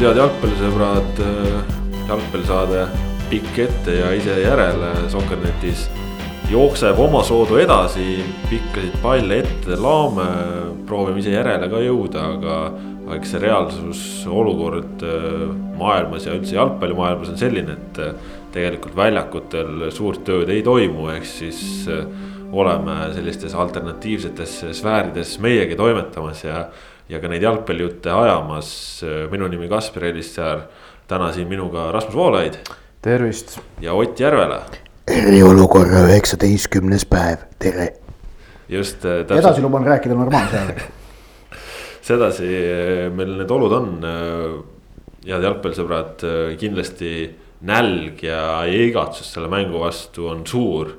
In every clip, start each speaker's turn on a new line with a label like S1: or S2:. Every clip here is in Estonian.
S1: tervitus, head jalgpallisõbrad, jalgpallisaade pikk ette ja ise järele Soccernetis jookseb omasoodu edasi, pikkasid palle ette, laome, proovime ise järele ka jõuda, aga, eks see reaalsus, olukord maailmas ja üldse jalgpallimaailmas on selline, et tegelikult väljakutel suurt tööd ei toimu, ehk siis oleme sellistes alternatiivsetes sfäärides meiegi toimetamas ja ja ka neid jalgpallijutte ajamas. minu nimi Kaspar Elissaar, täna siin minuga Rasmus Voolaid.
S2: tervist.
S1: ja Ott Järvela.
S3: eriolukorra üheksateistkümnes päev, tere.
S1: just
S2: äh, täpselt.... edasi luban rääkida normaalse häälega
S1: sedasi äh, meil need olud on. Äh, head jalgpallisõbrad, kindlasti nälg ja igatsus selle mängu vastu on suur.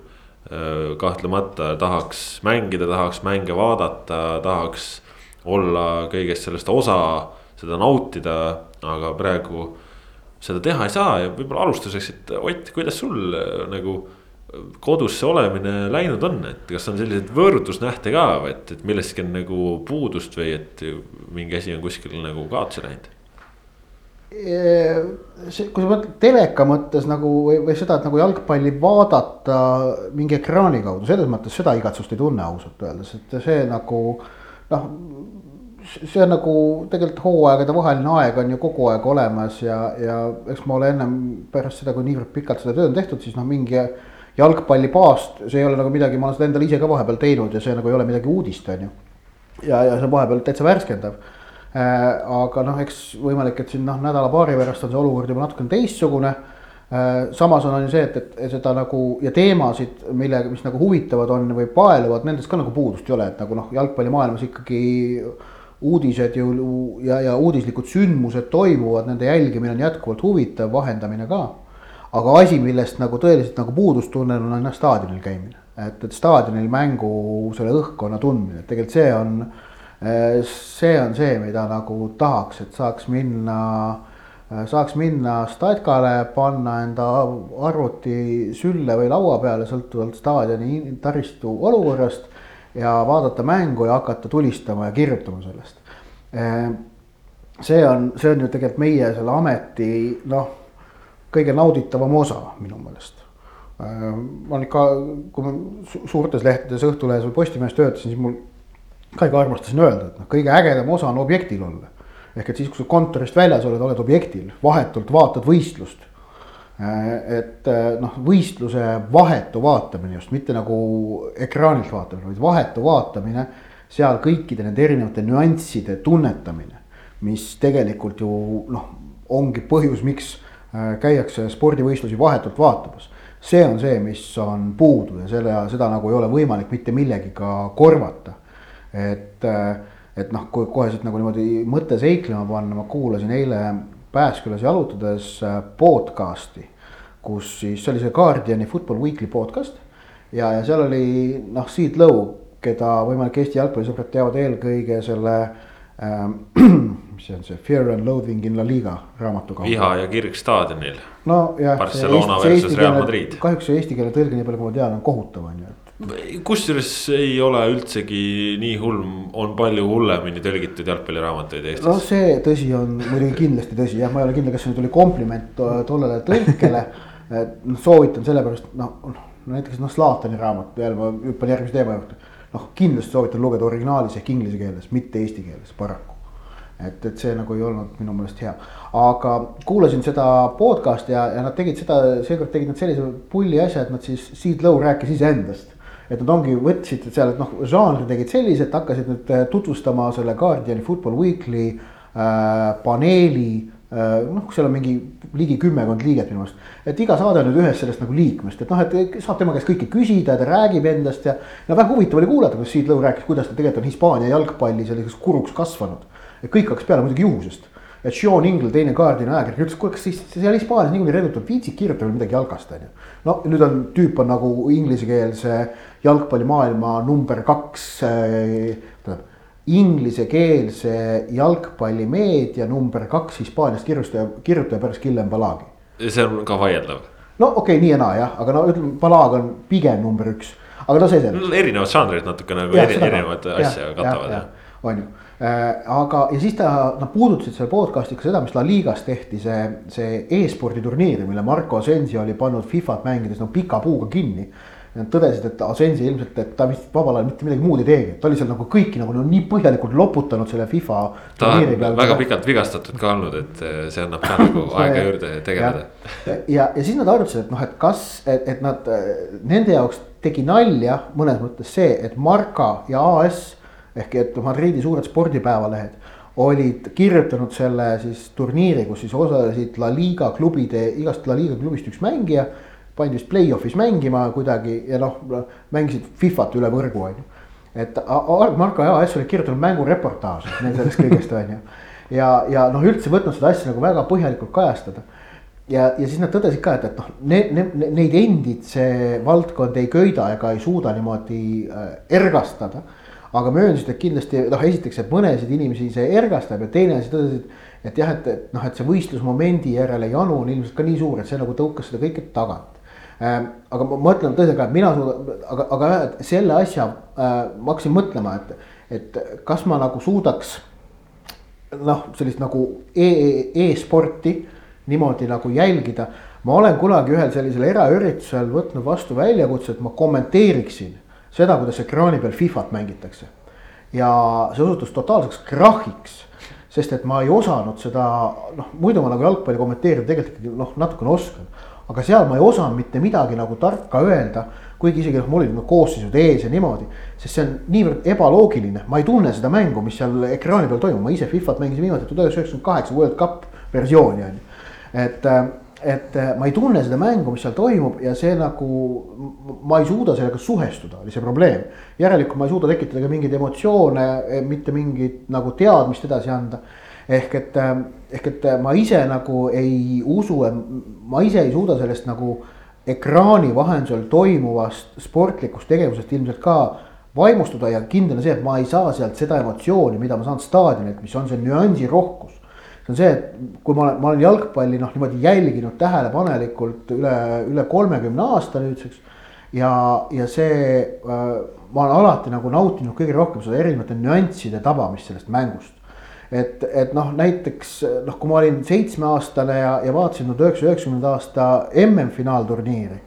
S1: kahtlemata tahaks mängida, tahaks mänge vaadata, tahaks olla kõigest sellest osa, seda nautida, aga praegu seda teha ei saa ja võib-olla alustuseks, et Ott, kuidas sul äh, nagu kodus see olemine läinud on, et kas on selliseid võrdlusnähte ka, et, et millestki on nagu puudust või et mingi asi on kuskil nagu kaotsi läinud?
S2: see, kui sa mõtled teleka mõttes nagu või, või seda, et nagu jalgpalli vaadata mingi ekraani kaudu, selles mõttes seda igatsust ei tunne ausalt öeldes, et see nagu noh see on nagu tegelikult hooaegade vaheline aeg on ju kogu aeg olemas ja, ja eks ma olen ennem pärast seda, kui niivõrd pikalt seda tööd on tehtud, siis noh, mingi jalgpallipaast, see ei ole nagu midagi, ma olen seda endale ise ka vahepeal teinud ja see nagu ei ole midagi uudist, on ju. ja, ja see on vahepeal täitsa värskendav äh,. aga noh, eks võimalik, et siin noh, nädala-paari pärast on see olukord juba natukene teistsugune. Samas on, on ju see, et, et seda nagu ja teemasid, mille, mis nagu huvitavad on või paeluvad, nendest ka nagu puudust ei ole, et nagu noh, jalgpallimaailmas ikkagi uudised ju ja, ja uudislikud sündmused toimuvad, nende jälgimine on jätkuvalt huvitav, vahendamine ka. aga asi, millest nagu tõeliselt nagu puudust tunnen, on noh staadionil käimine, et, et staadionil mängu selle õhkkonna tundmine, et tegelikult see on. see on see, mida nagu tahaks, et saaks minna, saaks minna statkale, panna enda arvuti sülle või laua peale, sõltuvalt staadioni taristu olukorrast ja vaadata mängu ja hakata tulistama ja kirjutama sellest. Ehm, see on, see on ju tegelikult meie selle ameti noh, kõige nauditavam osa minu meelest. Ma olen ikka, kui ma suurtes lehtedes Õhtulehes või Postimehes töötasin, siis mul ka ikka armastasin öelda, et noh, kõige ägedam osa on objektil olla. Ehk et siis, kui sa kontorist väljas oled, oled objektil, vahetult vaatad võistlust Äh, et äh, noh, võistluse vahetu vaatamine just, mitte nagu ekraanilt vaatamine, vaid vahetu vaatamine. seal kõikide nende erinevate nüansside tunnetamine, mis tegelikult ju noh, ongi põhjus, miks äh, käiakse spordivõistlusi vahetult vaatamas. see on see, mis on puudu ja selle, seda nagu ei ole võimalik mitte millegiga korvata. et, et noh, kui kohe siit nagu niimoodi mõte seiklema panna, ma kuulasin eile Pääskülas jalutades podcast'i kus siis, see oli see Guardiani Football Weekly podcast. ja, ja seal oli noh, Seed Lowe, keda võimalik Eesti jalgpallisõbrad teavad eelkõige selle ähm,. mis see on see Fear and Loathing in la Liga raamatu kaudu.
S1: viha ja kirg staadionil.
S2: no jah. Kahjuks see eesti keele tõlge, nii palju kui ma tean, on kohutav on ju,
S1: kusjuures ei ole üldsegi nii hull, on palju hullemini tõlgitud jalgpalliraamatuid Eestis.
S2: no see tõsi on muidugi kindlasti tõsi jah, ma ei ole kindel, kas see nüüd oli kompliment tollele tõlkele noh, soovitan sellepärast noh, noh näiteks noh, Zlatani raamat, jälle ma hüppan järgmise teema juurde. noh, kindlasti soovitan lugeda originaalis ehk inglise keeles, mitte eesti keeles, paraku. et, et see nagu ei olnud minu meelest hea, aga kuulasin seda podcast'i ja, ja nad tegid seda, seekord tegid nad sellise pulli asja, et nad siis, Seed Low rääkis iseendast et nad ongi, võtsid seal, et noh, žanri tegid selliselt, hakkasid nüüd äh, tutvustama selle Guardiani Football Weekly äh, paneeli Äh, noh, seal on mingi ligi kümmekond liiget minu meelest. et iga saade on nüüd ühest sellest nagu liikmest, et noh, et saab tema käest kõike küsida, ta räägib endast ja. no väga huvitav oli kuulata, kuidas Siit Lõu rääkis, kuidas ta tegelikult on Hispaania jalgpalli selliseks kuruks kasvanud. et kõik hakkas peale muidugi juhusest. Et Sean Ingle, teine Guardiani ajakirjanik ütles, kuule, kas siis seal Hispaanias niikuinii redutult viitsib kirjutada midagi jalgast, on ju. no nüüd on, tüüp on nagu inglisekeelse jalgpallimaailma number kaks äh, tähendab inglisekeelse jalgpallimeedia number kaks Hispaaniast kirjutaja, kirjutaja pärast Guillem Balagi.
S1: see on ka vaieldav.
S2: no okei okay,, nii ja naa jah, aga no ütleme, Balag on pigem number üks, aga no see selleks.
S1: erinevad žanrid natuke nagu ja, eri, erinevaid asju katavad jah.
S2: on ju. Aga, ja siis ta, nad puudutasid selle podcast'i ka seda, mis La Ligas tehti, see, see e-spordi turniir, mille Marko Asensio oli pannud Fifat mängides no pika puuga kinni Nad tõdesid, et Asensi ilmselt, et ta vist vabal ajal mitte midagi muud ei teegi, ta oli seal nagu kõiki nagu no, nii põhjalikult loputanud selle FIFA.
S1: ta on väga pikalt vigastatud ka olnud, et eh, see annab ka nagu aega juurde tegeleda.
S2: ja, ja, ja siis nad arutasid, et noh, et kas, et, et nad, nende jaoks tegi nalja mõnes mõttes see, et Marka ja AS ehk et Madridi suured spordipäevalehed olid kirjutanud selle siis turniiri, kus siis osalesid La Liga klubide, igast La Liga klubist üks mängija pandi vist play-off'is mängima kuidagi ja noh, mängisid Fifat üle võrgu, on ju. et Marko AS oli kirjutanud mängureportaaži sellest kõigest, on ju. ja, ja noh, üldse võtnud seda asja nagu väga põhjalikult kajastada. ja, ja siis nad tõdesid ka, et, et noh, ne, ne, neid endid see valdkond ei köida ega ei suuda niimoodi äh, ergastada. Aga möönsid, et kindlasti noh, esiteks, et mõnesid inimesi see ergastab ja teine asi tõdesid et jah, et, et noh, et see võistlusmomendi järele janu on ilmselt ka nii suur, et see nagu tõukas seda kõike tagant Ehm, aga ma mõtlen tõsiselt ka, et mina suudan, aga, aga et selle asja äh, ma hakkasin mõtlema, et, et kas ma nagu suudaks. noh, sellist nagu e, e-sporti niimoodi nagu jälgida. ma olen kunagi ühel sellisel eraüritusel võtnud vastu väljakutse, et ma kommenteeriksin seda, kuidas ekraani peal Fifat mängitakse. ja see osutus totaalseks krahhiks sest et ma ei osanud seda, noh muidu ma nagu jalgpalli kommenteerida tegelikult ikkagi noh, natukene oskan aga seal ma ei osanud mitte midagi nagu tarka öelda, kuigi isegi noh, mul olid nagu koosseisud ees ja niimoodi. sest see on niivõrd ebaloogiline, ma ei tunne seda mängu, mis seal ekraani peal toimub, ma ise Fifat mängisin viimati tuhat üheksasada üheksakümmend kaheksa World Cup versiooni on ju. et, et ma ei tunne seda mängu, mis seal toimub ja see nagu, ma ei suuda sellega suhestuda, oli see probleem. järelikult ma ei suuda tekitada ka mingeid emotsioone, mitte mingit nagu teadmist edasi anda ehk et, ähm, ehk et ma ise nagu ei usu, ma ise ei suuda sellest nagu ekraani vahendusel toimuvast sportlikust tegevusest ilmselt ka vaimustuda ja kindel on see, et ma ei saa sealt seda emotsiooni, mida ma saan staadionilt, mis on see nüansirohkus. See on see, et kui ma olen, ma olen jalgpalli noh, niimoodi jälginud tähelepanelikult üle, üle kolmekümne aasta nüüdseks. ja, ja see äh,, ma olen alati nagu nautinud kõige rohkem seda erinevate nüansside tabamist sellest mängust et, et noh, näiteks noh, kui ma olin seitsmeaastane ja, ja vaatasin tuhat üheksasaja üheksakümnenda aasta MM-finaalturniiri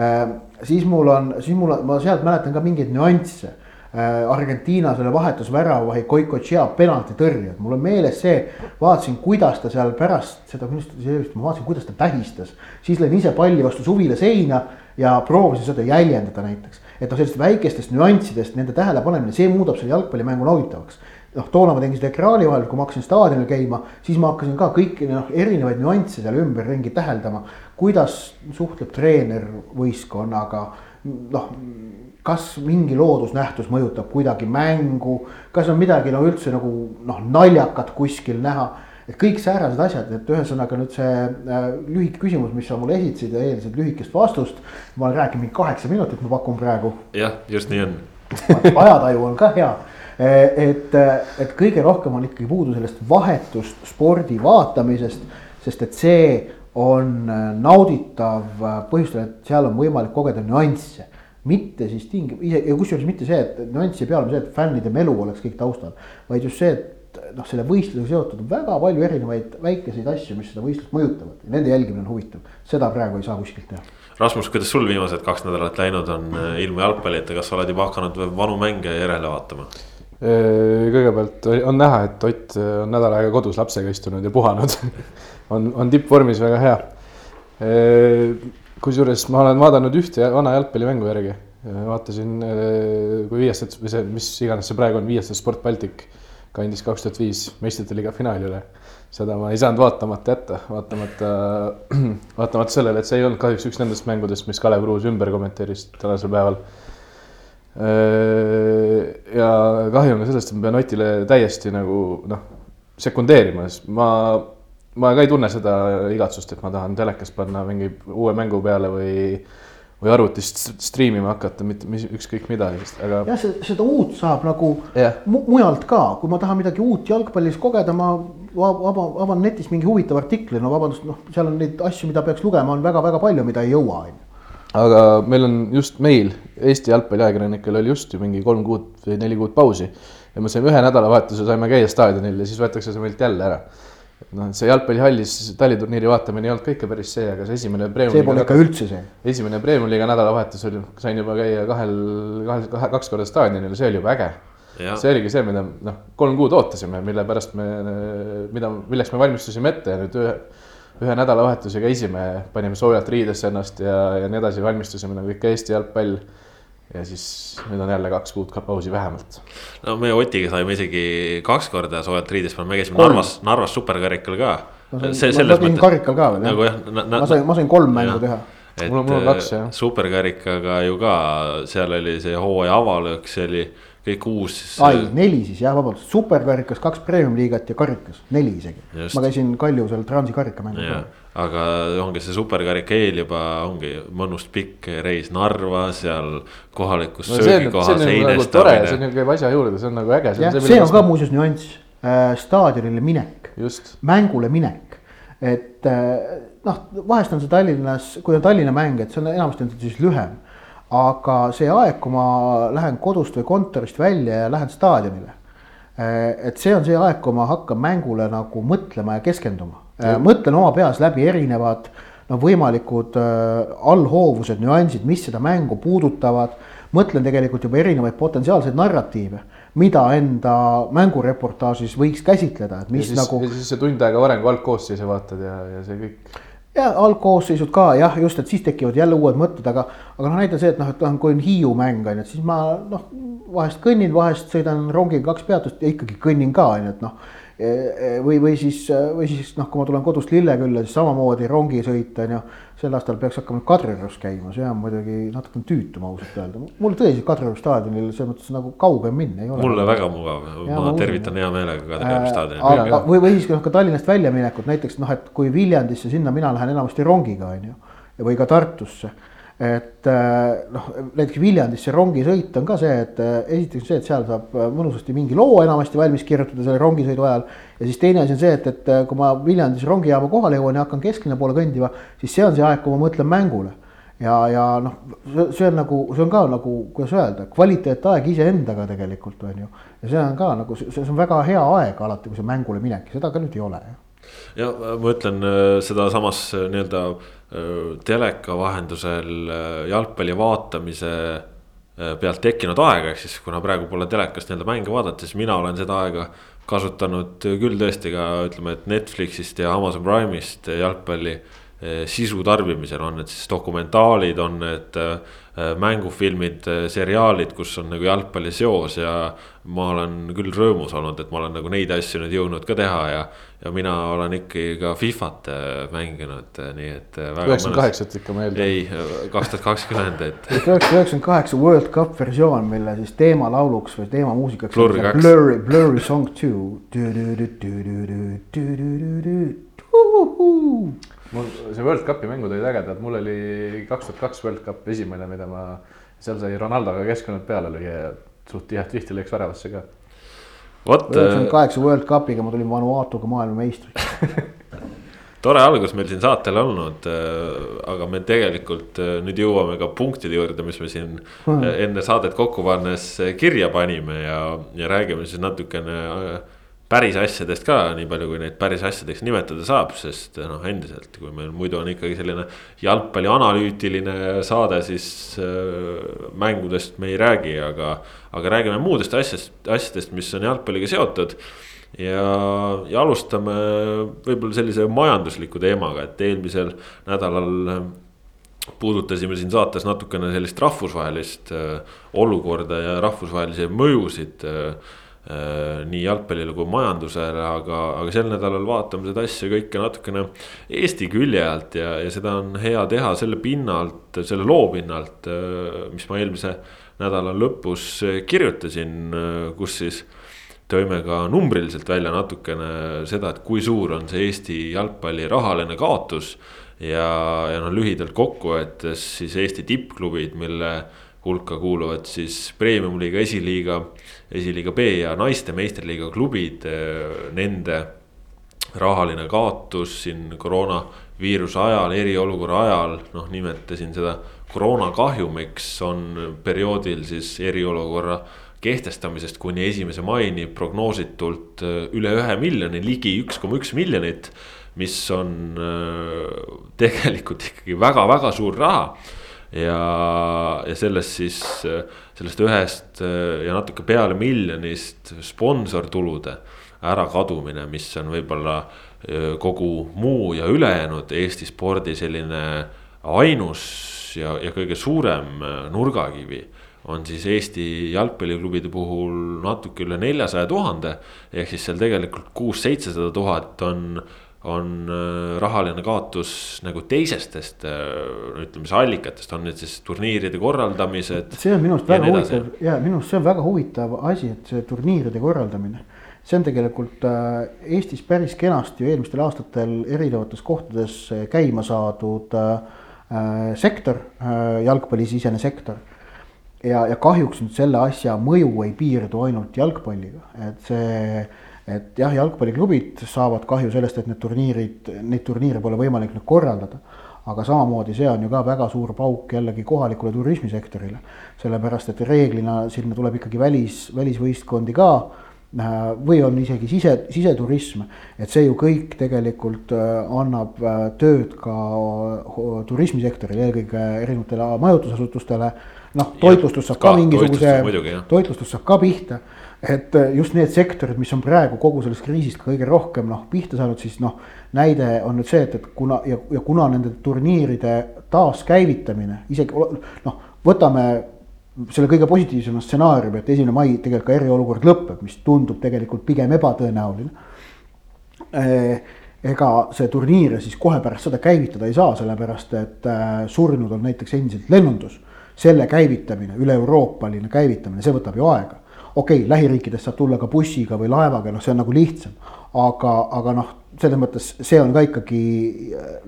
S2: äh,. siis mul on, siis mul ma sealt mäletan ka mingeid nüansse. Argentiina selle vahetusvärava või Goicoechea penaltitõrjed, mul on meeles see, vaatasin, kuidas ta seal pärast seda, ma vaatasin, kuidas ta tähistas. siis lõin ise palli vastu suvila seina ja proovisin seda jäljendada näiteks. et noh, sellistest väikestest nüanssidest nende tähelepanemine, see muudab selle jalgpallimängu nauditavaks noh, toona ma tegin seda ekraani vahel, kui ma hakkasin staadionil käima, siis ma hakkasin ka kõiki noh, erinevaid nüansse seal ümberringi täheldama. kuidas suhtleb treener võistkonnaga, noh, kas mingi loodusnähtus mõjutab kuidagi mängu, kas on midagi no üldse nagu noh, naljakat kuskil näha et kõik säärased asjad, et ühesõnaga nüüd see äh, lühike küsimus, mis sa mulle esitasid ja eeldasid lühikest vastust. ma olen rääkinud mingi kaheksa minutit, ma pakun praegu.
S1: jah, just nii on
S2: ajataju on ka hea Eh, et, et kõige rohkem on ikkagi puudu sellest vahetust spordi vaatamisest, sest et see on eh, nauditav eh, põhjustel, et seal on võimalik kogeda nüansse. Mitte siis tingim-, ja kusjuures mitte see, et nüanss ei pea olema see, et fännide melu oleks kõik taustal, vaid just see, et noh, selle võistlusega seotud on väga palju erinevaid väikeseid asju, mis seda võistlust mõjutavad ja nende jälgimine on huvitav. seda praegu ei saa kuskilt teha.
S1: Rasmus, kuidas sul viimased kaks nädalat läinud on ilma jalgpallita, kas sa oled juba hakanud vanu mänge järele vaatama?
S4: kõigepealt on näha, et Ott on nädal aega kodus lapsega istunud ja puhanud on, on tippvormis väga hea. Kusjuures ma olen vaadanud ühte vana jalgpallimängu järgi, vaatasin, kui Viiestet või see, mis iganes see praegu on, Viiestet Sport Baltic kandis kaks tuhat viis meistrite liiga finaali üle. seda ma ei saanud vaatamata jätta, vaatamata, vaatamata sellele, et see ei olnud kahjuks üks nendest mängudest, mis Kalev Kruus ümber kommenteeris tänasel päeval Äh, ja kahju on ka sellest, et ma pean Otile täiesti nagu noh, sekundeerima, sest ma, ma ka ei tunne seda igatsust, et ma tahan telekast panna mingi uue mängu peale või või arvutist striimima hakata, mitte mis, ükskõik mida, aga.
S2: jah, seda uut saab nagu yeah. mu mujalt ka, kui ma tahan midagi uut jalgpallis kogeda, ma vaba, avan netis mingi huvitava artikli, no vabandust, noh, seal on neid asju, mida peaks lugema, on väga-väga palju, mida ei jõua, on ju
S4: aga meil on just meil, Eesti jalgpalliajakirjanikel oli just ju mingi kolm kuud või neli kuud pausi. ja me saime ühe nädalavahetuse saime käia staadionil ja siis võetakse see meilt jälle ära. Et noh, see jalgpallihallis taliturniiri vaatamine ei olnud ka ikka päris see, aga see esimene
S2: see pole
S4: Premiumi
S2: ikka üldse see.
S4: esimene Premium-liiga nädalavahetus oli, sain juba käia kahel, kahel, kahe, kaks korda staadionil ja see oli juba äge. See oligi see, mida noh, kolm kuud ootasime, mille pärast me, mida, milleks me valmistusime ette ja nüüd ühe, ühe nädalavahetuse käisime, panime soojalt riidesse ennast ja, ja nii edasi, valmistusime nagu ikka Eesti jalgpall. Ja siis nüüd on jälle kaks kuud ka pausi vähemalt.
S1: no me Otiga saime isegi kaks korda soojalt riidest panna, me käisime
S2: Kolm.
S1: Narvas, Narvas superkarikal ka.
S2: sain, ma sain karikal ka veel
S1: nagu
S2: jah
S1: jah.
S2: ma sain, ma sain kolm mängu teha.
S1: et
S4: Mul on- mul on kaks, jah.
S1: äh, superkarikaga ju ka, seal oli see hooaja avalõõk, see oli kõik uus.
S2: ai, neli siis jah, vabandust, superkarikas kaks premium-liigat ja karikas, neli isegi ma käisin Kalju seal Transi karikamängul ka.,
S1: aga ongi see superkarika eel juba ongi mõnus pikk reis Narva seal kohalikus
S4: no see see
S1: söögikohas
S4: on nagu tore, see
S1: heinestamine.
S4: ju käib asja juurde, see on nagu äge.
S2: jah, see on ka muuseas nüanss, staadionile minek,
S4: just,
S2: mängule minek. et äh, noh, vahest on see Tallinnas, kui on Tallinna mäng, et see on enamasti on ta siis lühem. Aga see aeg, kui ma lähen kodust või kontorist välja ja lähen staadionile. et see on see aeg, kui ma hakkan mängule nagu mõtlema ja keskenduma. mõtlen oma peas läbi erinevad noh, võimalikud äh, allhoovused, nüansid, mis seda mängu puudutavad. mõtlen tegelikult juba erinevaid potentsiaalseid narratiive, mida enda mängureportaažis võiks käsitleda, et
S4: ja
S2: mis
S4: siis
S2: nagu
S4: ja siis sa tund aega varem ka algkoosseise vaatad ja, ja see kõik.
S2: ja algkoosseisud ka jah, just, et siis tekivad jälle uued mõtted, aga, aga noh, näiteks see, et noh, et noh, kui on Hiiu mäng on ju, et siis ma noh, vahest kõnnin, vahest sõidan rongiga kaks peatust ja ikkagi kõnnin ka on ju, et noh. või, või siis, või siis noh, kui ma tulen kodust Lillekülla, siis samamoodi rongisõit on ju. sel aastal peaks hakkama Kadriorus käima, see on muidugi natukene tüütu, ma ausalt öelda, mul tõesti Kadrioru staadionil selles mõttes nagu kaugem minna ei ole.
S1: mulle väga mugav,
S2: ma
S1: ma tervitan hea meelega Kadrioru
S2: Äh,
S1: staadionil.
S2: aga või, või siis noh, ka Tallinnast väljaminekut näiteks noh, et kui Viljandisse, sinna mina lähen enamasti rongiga on ju. või ka Tartusse. Et äh, noh, näiteks Viljandisse rongisõit on ka see, et äh, esiteks see, et seal saab äh, mõnusasti mingi loo enamasti valmis kirjutada selle rongisõidu ajal. ja siis teine asi on see, et, et kui ma Viljandis rongijaama kohale jõuan ja hakkan kesklinna poole kõndima, siis see on see aeg, kui ma mõtlen mängule ja, ja noh, see on nagu, see on ka nagu, kuidas öelda, kvaliteetaeg iseendaga tegelikult on ju. ja see on ka nagu, see on väga hea aeg alati, kui see mängule minek seda ka nüüd ei ole.
S1: ja ma ütlen seda samas äh, nii-öelda teleka vahendusel jalgpalli vaatamise pealt tekkinud aega, ehk siis kuna praegu pole telekast nii-öelda mänge vaadata, siis mina olen seda aega kasutanud küll tõesti ka ütleme, et Netflixist ja Amazon Prime'ist jalgpalli sisu tarbimisel on need siis dokumentaalid, on need äh, mängufilmid, seriaalid, kus on nagu jalgpalli seos ja ma olen küll rõõmus olnud, et ma olen nagu neid asju nüüd jõudnud ka teha ja. ja mina olen ikkagi ka Fifat äh, mänginud, nii et.
S4: üheksakümmend kaheksat ikka ma eeldan.
S1: ei, kaks tuhat kakskümmend, et
S2: üheksakümmend kaheksa World Cup versioon, mille siis teemalauluks või teemamuusikaks.
S1: Blurry kaks.
S2: Blurry, Blurry song two.
S4: See World Cupi mängud olid ägedad, mul oli kaks tuhat kaks World Cup esimene, mida ma, seal sai Ronaldoga keskkonnad peale lüüa ja suht tihti, tihti läks väravasse ka.
S1: vot
S2: üheksakümmend kaheksa World Cupiga ma tulin Vanuatuga maailmameistriks.
S1: tore algus meil siin saatel olnud, aga me tegelikult äh, nüüd jõuame ka punktide juurde, mis me siin
S2: Hmm.
S1: äh, enne saadet kokku pannes äh, kirja panime ja, ja räägime siis natukene äh, päris asjadest ka, nii palju kui neid päris asjadeks nimetada saab, sest noh, endiselt, kui meil muidu on ikkagi selline jalgpalli analüütiline saade, siis äh, mängudest me ei räägi, aga, aga räägime muudest asjast, asjadest, mis on jalgpalliga seotud. Ja, ja alustame võib-olla sellise majandusliku teemaga, et eelmisel nädalal äh, puudutasime siin saates natukene sellist rahvusvahelist äh, olukorda ja rahvusvahelisi mõjusid äh, nii jalgpallile kui majandusele, aga, aga sel nädalal vaatame seda asja kõike natukene Eesti külje alt ja, ja seda on hea teha selle pinnalt, selle loo pinnalt, mis ma eelmise nädala lõpus äh, kirjutasin, kus siis tõime ka numbriliselt välja natukene seda, et kui suur on see Eesti jalgpalli rahaline kaotus. ja, ja noh, lühidalt kokku võetes siis Eesti tippklubid, mille hulka kuuluvad siis premium-liiga, esiliiga, esiliiga B ja naiste meistriliiga klubid, nende rahaline kaotus siin koroonaviiruse ajal, eriolukorra ajal, noh, nimetasin seda koroonakahjumiks on perioodil siis eriolukorra kehtestamisest kuni esimese maini prognoositult äh, üle ühe miljoni, ligi üks koma üks miljonit. mis on äh, tegelikult ikkagi väga-väga suur raha ja, ja sellest siis, sellest ühest ja natuke peale miljonist sponsortulude ärakadumine, mis on võib-olla kogu muu ja ülejäänud Eesti spordi selline ainus ja, ja kõige suurem nurgakivi on siis Eesti jalgpalliklubide puhul natuke üle neljasaja tuhande. ehk siis seal tegelikult kuus-seitsesada tuhat on, on äh, rahaline kaotus nagu teisestest äh, ütleme siis allikatest, on need siis turniiride korraldamised.
S2: see on minu arust väga huvitav ja minu arust see on väga huvitav asi, et see turniiride korraldamine see on tegelikult äh, Eestis päris kenasti ju eelmistel aastatel erinevates kohtades käima saadud sektor, jalgpallisisene sektor ja, ja kahjuks nüüd selle asja mõju ei piirdu ainult jalgpalliga, et see. Et jah, jalgpalliklubid saavad kahju sellest, et need turniirid, neid turniire pole võimalik nüüd korraldada. aga samamoodi see on ju ka väga suur pauk jällegi kohalikule turismisektorile. sellepärast, et reeglina sinna tuleb ikkagi välis, välisvõistkondi ka või on isegi sise, siseturism, et see ju kõik tegelikult äh, annab äh, tööd ka turismisektorile, eelkõige erinevatele majutusasutustele noh, toitlustus saab ka, ka mingisuguse, toitlustus saab ka pihta. et äh, just need sektorid, mis on praegu kogu sellest kriisist kõige rohkem noh pihta saanud, siis noh. näide on nüüd see, et, et kuna ja, ja kuna nende turniiride taaskäivitamine isegi noh, võtame selle kõige positiivsema stsenaariumi, et esimene mai tegelikult ka eriolukord lõpeb, mis tundub tegelikult pigem ebatõenäoline. Äh, ega see turniire siis kohe pärast seda käivitada ei saa, sellepärast et äh, surnud on näiteks endiselt lennundus selle käivitamine, üle-euroopaline käivitamine, see võtab ju aega. okei okay,, lähiriikidest saab tulla ka bussiga või laevaga, noh, see on nagu lihtsam. aga, aga noh, selles mõttes see on ka ikkagi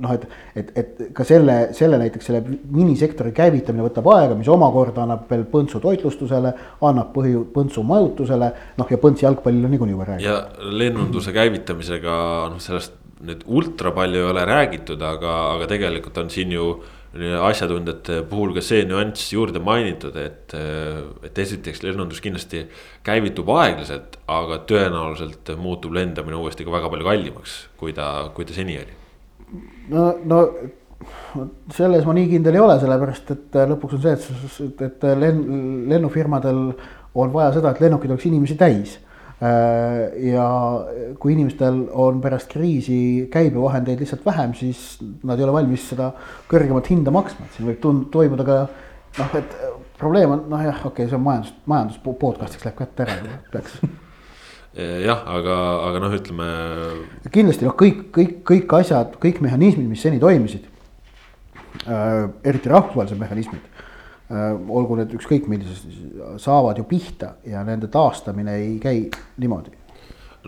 S2: noh, et, et, et ka selle, selle näiteks selle minisektori käivitamine võtab aega, mis omakorda annab veel põntsu toitlustusele, annab põhi, põntsu majutusele, noh ja põnts jalgpallil on niikuinii juba räägitud.
S1: ja lennunduse käivitamisega noh, sellest nüüd ultra palju ei ole räägitud, aga, aga tegelikult on siin ju asjatundjate puhul ka see nüanss juurde mainitud, et, et esiteks lennundus kindlasti käivitub aeglaselt, aga tõenäoliselt muutub lendamine uuesti ka väga palju kallimaks, kui ta, kui ta seni oli.
S2: no, no selles ma nii kindel ei ole, sellepärast et lõpuks on see, et, et lenn, lennufirmadel on vaja seda, et lennukid oleks inimesi täis ja kui inimestel on pärast kriisi käibevahendeid lihtsalt vähem, siis nad ei ole valmis seda kõrgemat hinda maksma, et siin võib tund-, toimuda ka noh, et probleem on noh, jah, okei okay,, see on majandus, majandus podcast'iks läheb kätte ära, peaks
S1: jah, aga, aga noh, ütleme.
S2: kindlasti noh, kõik, kõik, kõik asjad, kõik mehhanismid, mis seni toimisid äh,. eriti rahvusvahelised mehhanismid Äh, olgu need ükskõik millises, saavad ju pihta ja nende taastamine ei käi niimoodi.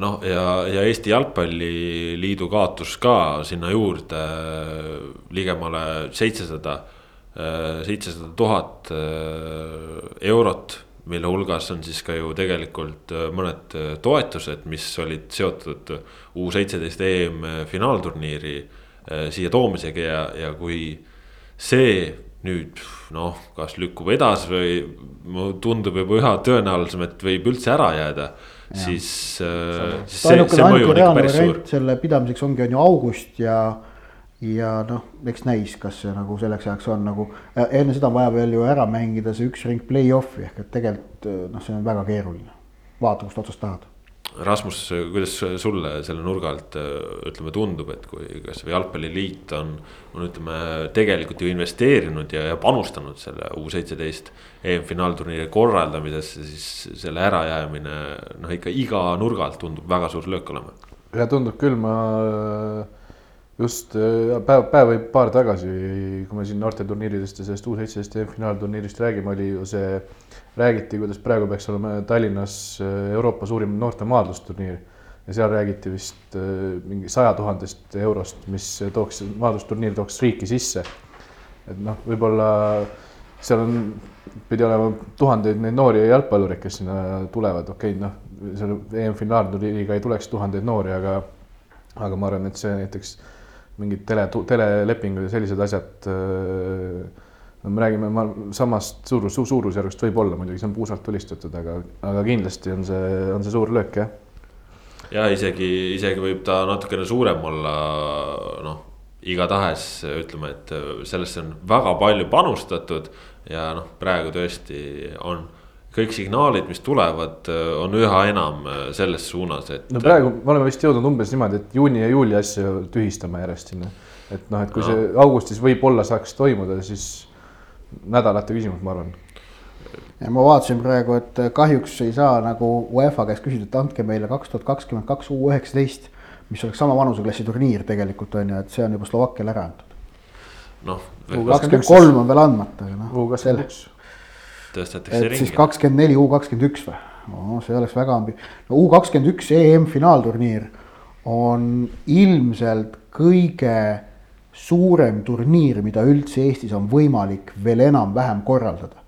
S1: noh, ja, ja Eesti Jalgpalliliidu kaotus ka sinna juurde äh, ligemale seitsesada, äh, seitsesada tuhat eurot mille hulgas on siis ka ju tegelikult mõned toetused, mis olid seotud U seitseteist EM finaalturniiri siia toomisega ja, ja kui see nüüd noh, kas lükkub edasi või tundub juba üha tõenäolisem, et võib üldse ära jääda. siis, äh, siis see, see mõju on ikka päris suur.
S2: selle pidamiseks ongi, on ju august ja, ja noh, eks näis, kas see nagu selleks ajaks on nagu. enne seda on vaja veel ju ära mängida see üks ring play-off'i ehk et tegelikult noh, see on väga keeruline. vaata, kust otsast tahad
S1: Rasmus, kuidas sulle selle nurga alt ütleme tundub, et kui kasvõi jalgpalliliit on, on ütleme tegelikult ju investeerinud ja, ja panustanud selle U seitseteist EM-finaalturniiri korraldamisesse, siis selle ärajäämine noh, ikka iga nurga alt tundub väga suur löök olema.
S4: ja tundub küll, ma just päev, päev või paar tagasi, kui me siin noorteturniiridest ja sellest U seitseteist EM-finaalturniirist räägime, oli ju see räägiti, kuidas praegu peaks olema Tallinnas äh, Euroopa suurim noorte maadlusturniir ja seal räägiti vist äh, mingi saja tuhandest eurost, mis tooks, maadlusturniir tooks riiki sisse. et noh, võib-olla seal on, pidi olema tuhandeid neid noori jalgpallureid, kes sinna tulevad, okei okay,, noh, selle EM-finaalturniiriga ei tuleks tuhandeid noori, aga, aga ma arvan, et see näiteks mingid tele, telelepingud ja sellised asjad äh, no me räägime ma, samast suurus, suurusjärgust võib-olla muidugi, see on puusalt tulistatud, aga, aga kindlasti on see, on see suur löök jah.
S1: ja isegi, isegi võib ta natukene suurem olla, noh, igatahes ütleme, et sellesse on väga palju panustatud ja noh, praegu tõesti on kõik signaalid, mis tulevad, on üha enam selles suunas, et.
S4: no praegu me oleme vist jõudnud umbes niimoodi, et juuni ja juuli asju tühistame järjest sinna. et noh, et kui no. see augustis võib-olla saaks toimuda, siis nädalate küsimus, ma arvan.
S2: ja ma vaatasin praegu, et kahjuks ei saa nagu UEFA käest küsida, et andke meile kaks tuhat kakskümmend kaks U üheksateist, mis oleks sama vanuseklassi turniir tegelikult on ju, et see on juba Slovakkiale ära antud.
S1: noh.
S2: kakskümmend kolm on veel andmata, aga noh.
S4: U kakskümmend üks.
S1: Tõstetakse ringi.
S2: siis kakskümmend neli U kakskümmend üks või? no see oleks väga ambi-, no U kakskümmend üks EM finaalturniir on ilmselt kõige suurem turniir, mida üldse Eestis on võimalik veel enam-vähem korraldada.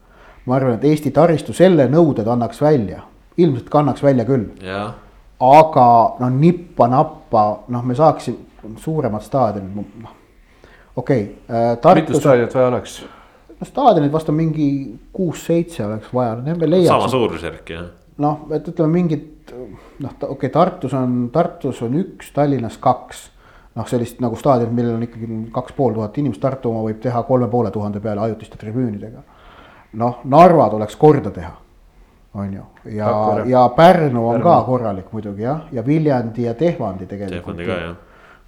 S2: ma arvan, et Eesti taristu selle nõuded annaks välja, ilmselt kannaks välja küll. aga no nippa-nappa, noh, me saaksime suuremat staadionit, noh okei
S4: okay, äh,. mitu staadionit vaja oleks?
S2: No staadionit vast on mingi kuus-seitse oleks vaja, no me leiaks.
S1: sama suurusjärk jah.
S2: noh, et ütleme mingit noh, okei okay,, Tartus on, Tartus on üks, Tallinnas kaks noh, sellist nagu staadionit, millel on ikkagi kaks pool tuhat inimest, Tartu oma võib teha kolme poole tuhande peale ajutiste tribüünidega. noh, Narva tuleks korda teha, on ju, ja, ja Pärnu on Pärnu. ka korralik muidugi jah, ja Viljandi ja Tehvandi tegelikult.
S1: Tehvandi ka jah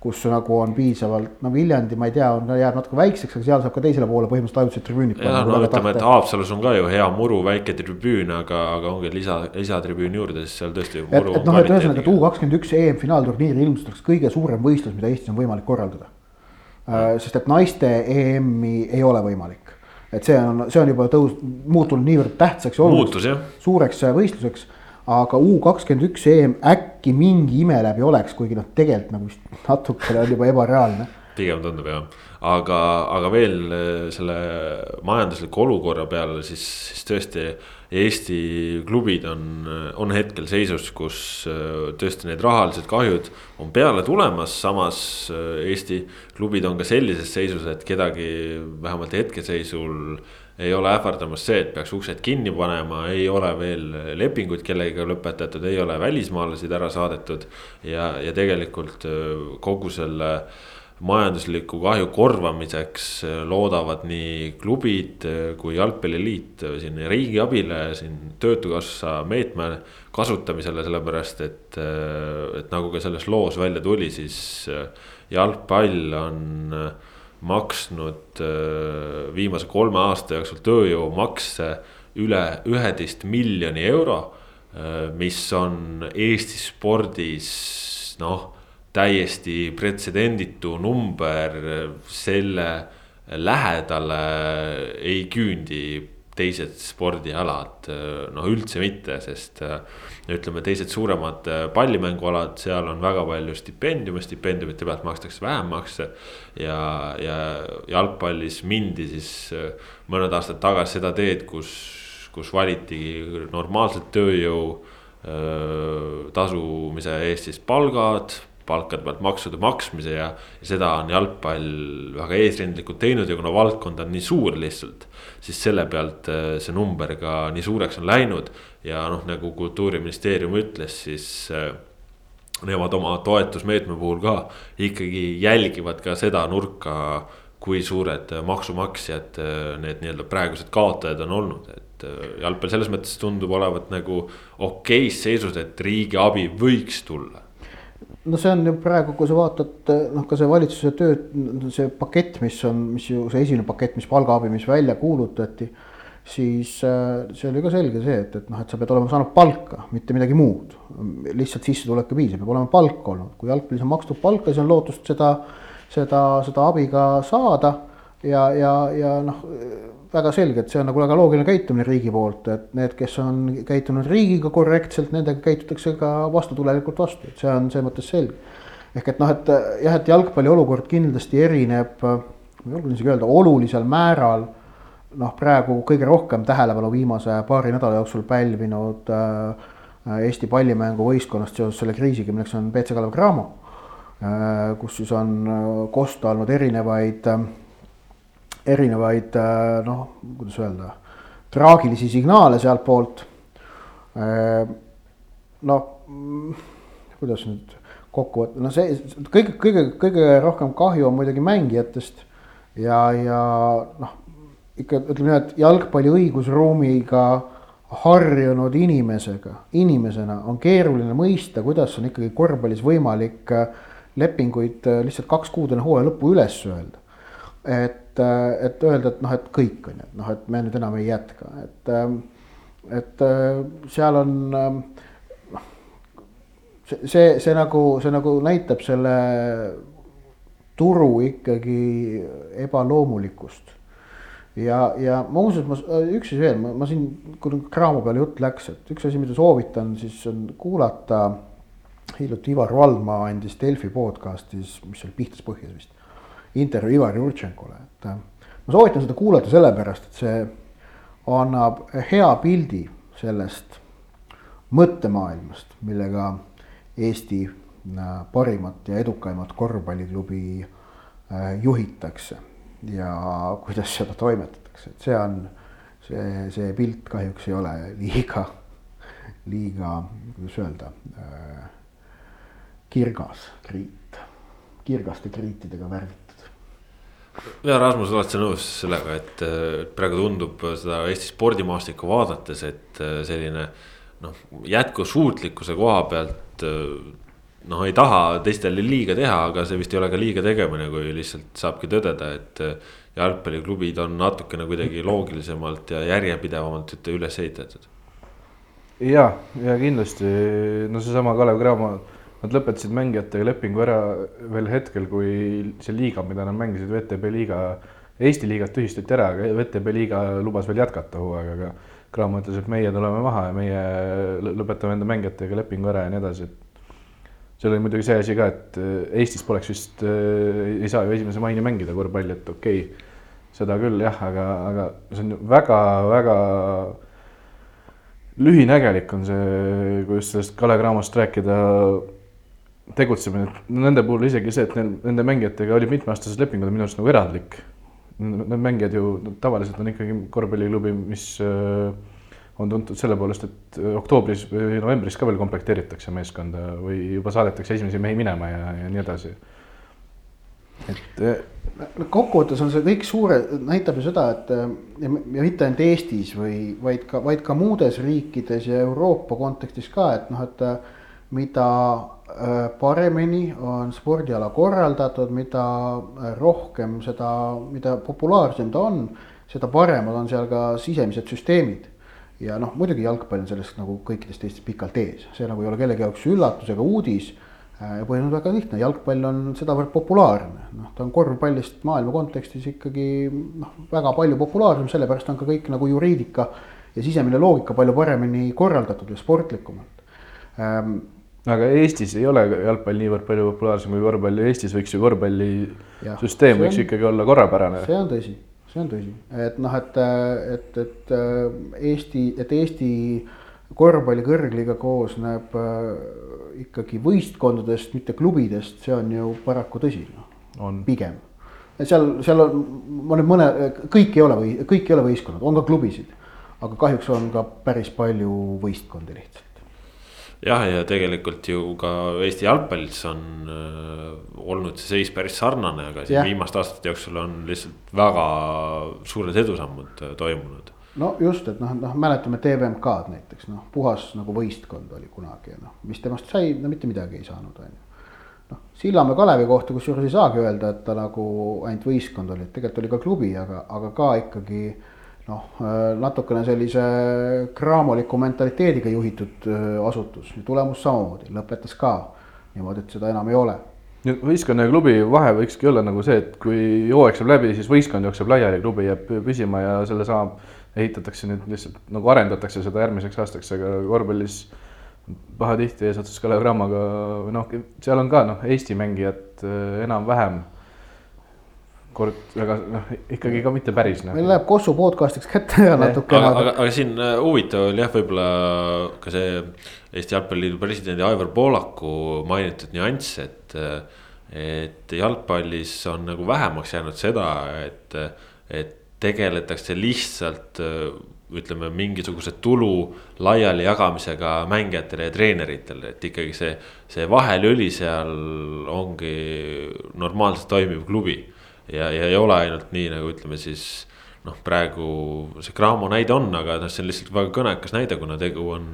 S2: kus nagu on piisavalt, no Viljandi, ma ei tea, on, jääb natuke väikseks, aga seal saab ka teisele poole põhimõtteliselt ajutised tribüünid.
S1: ja no ütleme, et Haapsalus on ka ju hea muru, väike tribüün, aga, aga ongi lisa, lisatribüün juurde, siis seal tõesti.
S2: et, et noh, et ühesõnaga, et U kakskümmend üks EM finaalturniir ilmselt oleks kõige suurem võistlus, mida Eestis on võimalik korraldada äh,. sest et naiste EM-i ei ole võimalik, et see on, see on juba tõus-, muutunud niivõrd tähtsaks ja oluliseks, suureks võistluseks aga U kakskümmend üks EM äkki mingi ime läbi oleks, kuigi noh, tegelikult nagu vist natukene on juba ebareaalne.
S1: pigem tundub jah, aga, aga veel eh, selle majandusliku olukorra peale, siis, siis tõesti. Eesti klubid on, on hetkel seisus, kus eh, tõesti need rahalised kahjud on peale tulemas, samas eh, Eesti klubid on ka sellises seisus, et kedagi vähemalt hetkeseisul ei ole ähvardamas see, et peaks uksed kinni panema, ei ole veel lepinguid kellegagi lõpetatud, ei ole välismaalasid ära saadetud. ja, ja tegelikult äh, kogu selle majandusliku kahju korvamiseks äh, loodavad nii klubid äh, kui jalgpalliliit siin riigi abile, siin töötukassa meetme kasutamisele, sellepärast et, et nagu ka selles loos välja tuli, siis jalgpall on maksnud äh, viimase kolme aasta jooksul tööjõumakse üle üheteist miljoni euro. Äh, mis on Eesti spordis noh, täiesti pretsedenditu number, selle lähedale ei küündi teised spordialad noh, üldse mitte, sest ütleme, teised suuremad pallimängualad, seal on väga palju stipendiume, stipendiumite pealt makstakse vähem makse. ja, ja jalgpallis mindi siis mõned aastad tagasi seda teed, kus, kus valiti normaalselt tööjõu tasumise eest siis palgad palkade pealt maksude maksmise ja, ja seda on jalgpall väga eesrindlikult teinud ja kuna valdkond on nii suur lihtsalt. Siis selle pealt äh, see number ka nii suureks on läinud ja noh, nagu kultuuriministeerium ütles, siis äh, nemad oma toetusmeetme puhul ka ikkagi jälgivad ka seda nurka, kui suured maksumaksjad äh, need nii-öelda praegused kaotajad on olnud, et jalgpall selles mõttes tundub olevat nagu okeis seisus, et riigi abi võiks tulla
S2: no see on ju praegu, kui sa vaatad noh, ka see valitsuse töö, see pakett, mis on, mis ju see esimene pakett, mis palgaabi, mis välja kuulutati. siis äh, see oli ka selge see, et, et noh, et sa pead olema saanud palka, mitte midagi muud. lihtsalt sissetulek ei piisa, peab olema palk olnud, kui jalgpallis on makstud palka, siis on lootust seda, seda, seda abi ka saada. ja, ja, ja noh väga selge, et see on nagu väga loogiline käitumine riigi poolt, et need, kes on käitunud riigiga korrektselt, nendega käitutakse ka vastutulelikult vastu, et see on selles mõttes selge. ehk et noh, et jah, et jalgpalli olukord kindlasti erineb, ma julgen isegi öelda, olulisel määral. noh, praegu kõige rohkem tähelepanu viimase paari nädala jooksul pälvinud äh, Eesti pallimänguvõistkonnast seoses selle kriisiga, milleks on BC Kalev Cramo äh,. kus siis on kosta olnud erinevaid äh, erinevaid noh, kuidas öelda, traagilisi signaale sealtpoolt. noh, kuidas nüüd kokku võtta, no see kõige, kõige, kõige rohkem kahju on muidugi mängijatest ja, ja noh, ikka ütleme nii, et jalgpalli õigusruumiga harjunud inimesega, inimesena on keeruline mõista, kuidas on ikkagi korvpallis võimalik äh, lepinguid äh, lihtsalt kaks kuud enne hooaja lõppu üles öelda. et, äh, et öelda, et noh, et kõik on ju, et noh, et me nüüd enam ei jätka, et, et seal on noh, see, see, see nagu, see nagu näitab selle turu ikkagi ebaloomulikkust ja, ja ma et ma, üks asi veel, ma, ma siin, kui Cramo peale jutt läks, et üks asi, mida soovitan, siis on kuulata. hiljuti Ivar Valdmaa andis Delfi podcast'is, mis oli Pihtas põhjas vist, intervjuu Ivar Jurtšenkole, et. ma soovitan seda kuulata sellepärast, et see annab hea pildi sellest mõttemaailmast, millega Eesti äh, parimat ja edukaimat korvpalliklubi äh, juhitakse ja kuidas seda toimetatakse, et see on, see, see pilt kahjuks ei ole liiga, liiga, kuidas öelda kirgas kriit, kirgaste kriitidega värvitud.
S1: Ja Rasmus, oled sa nõus sellega, et praegu tundub seda Eesti spordimaastikku vaadates, et äh, selline noh, jätkusuutlikkuse koha pealt äh, noh, ei taha teistele liiga teha, aga see vist ei ole ka liiga tegemine, kui lihtsalt saabki tõdeda, et. Äh, jalgpalliklubid on natukene kuidagi loogilisemalt ja järjepidevamalt üles ehitatud.
S4: ja, ja kindlasti, no seesama Kalev Cramo, nad lõpetasid mängijatega lepingu ära veel hetkel, kui see liiga, mida nad mängisid, VTB liiga. Eesti liigat tühistati ära, aga VTB liiga lubas veel jätkata hooaega, aga Cramo ütles, et meie tuleme maha ja meie lõpetame enda mängijatega lepingu ära ja nii edasi, et seal oli muidugi see asi ka, et äh, Eestis poleks vist äh,, ei saa ju esimese maini mängida korvpalli, et okei okay,, seda küll jah, aga, aga see on väga-väga lühinägelik on see, kui just sellest Kalev Cramost rääkida, tegutsemine, nende puhul isegi see, et neil, nende mängijatega olid mitmeaastased lepingud, on minu arust nagu erandlik. Need mängijad ju tavaliselt on ikkagi korvpalliklubi, mis äh, on tuntud selle poolest, et oktoobris või novembris ka veel komplekteeritakse meeskonda või juba saadetakse esimesi mehi minema ja, ja nii edasi.
S2: et. no kokkuvõttes on see kõik suure, näitab ju seda, et ja mitte ainult Eestis või vaid ka, vaid ka muudes riikides ja Euroopa kontekstis ka, et noh, et mida äh, paremini on spordiala korraldatud, mida rohkem seda, mida populaarsem ta on, seda paremad on seal ka sisemised süsteemid. Ja noh, muidugi jalgpall on sellest nagu kõikidest teistest pikalt ees, see nagu ei ole kellegi jaoks üllatus ega uudis. Äh, ja põhjus on väga lihtne, jalgpall on sedavõrd populaarne, noh, ta on korvpallist maailma kontekstis ikkagi noh, väga palju populaarsem, sellepärast on ka kõik nagu juriidika ja sisemine loogika palju paremini korraldatud ja sportlikumalt. Ähm,
S4: aga Eestis ei ole jalgpall niivõrd palju populaarsem kui korvpall Eestis võiks ju korvpallisüsteem võiks ikkagi olla korrapärane.
S2: see on tõsi see on tõsi, et noh, et, et, et Eesti, et Eesti korvpalli kõrgliiga koosneb äh, ikkagi võistkondadest, mitte klubidest, see on ju paraku tõsi, noh, pigem. seal, seal on, ma nüüd mõne, kõik ei ole või kõik ei ole võistkonnad, on ka klubisid, aga kahjuks on ka päris palju võistkondi lihtsalt
S1: jah, ja tegelikult ju ka Eesti jalgpallis on äh, olnud see seis päris sarnane, aga siin ja. viimaste aastate jooksul on lihtsalt väga suured edusammud äh, toimunud.
S2: no just, et noh, noh, mäletame TVMK-d näiteks noh, puhas nagu võistkond oli kunagi ja noh, mis temast sai, no mitte midagi ei saanud, on ju. noh, Sillamäe Kalevi kohta, kusjuures ei saagi öelda, et ta nagu ainult võistkond oli, et tegelikult oli ka klubi, aga, aga ka ikkagi noh, natukene sellise kraamoliku mentaliteediga juhitud äh, asutus ja tulemus samamoodi, lõpetas ka niimoodi, et seda enam ei ole.
S4: võistkonna ja klubi vahe võikski olla nagu see, et kui hooaeg saab läbi, siis võistkond jookseb laiali, klubi jääb püsima ja selle saab, ehitatakse nüüd lihtsalt nagu arendatakse seda järgmiseks aastaks, aga korvpallis pahatihti eesotsas Kalev Cramoga või noh, seal on ka noh, Eesti mängijad äh, enam-vähem kord, aga noh, ikkagi ka mitte päris
S2: noh. meil läheb Kossu podcast'iks kätte ja natukene.
S1: aga, aga, aga siin äh, huvitav oli jah, võib-olla ka see Eesti Jalgpalliliidu presidendi Aivar Poolaku mainitud nüanss, et. et jalgpallis on nagu vähemaks jäänud seda, et, et tegeletakse lihtsalt äh, ütleme, mingisuguse tulu laiali jagamisega mängijatele ja treeneritele, et ikkagi see, see vahelüli seal ongi normaalselt toimiv klubi. Ja, ja ei ole ainult nii, nagu ütleme siis noh, praegu see Cramo näide on, aga noh, see on lihtsalt väga kõnekas näide, kuna tegu on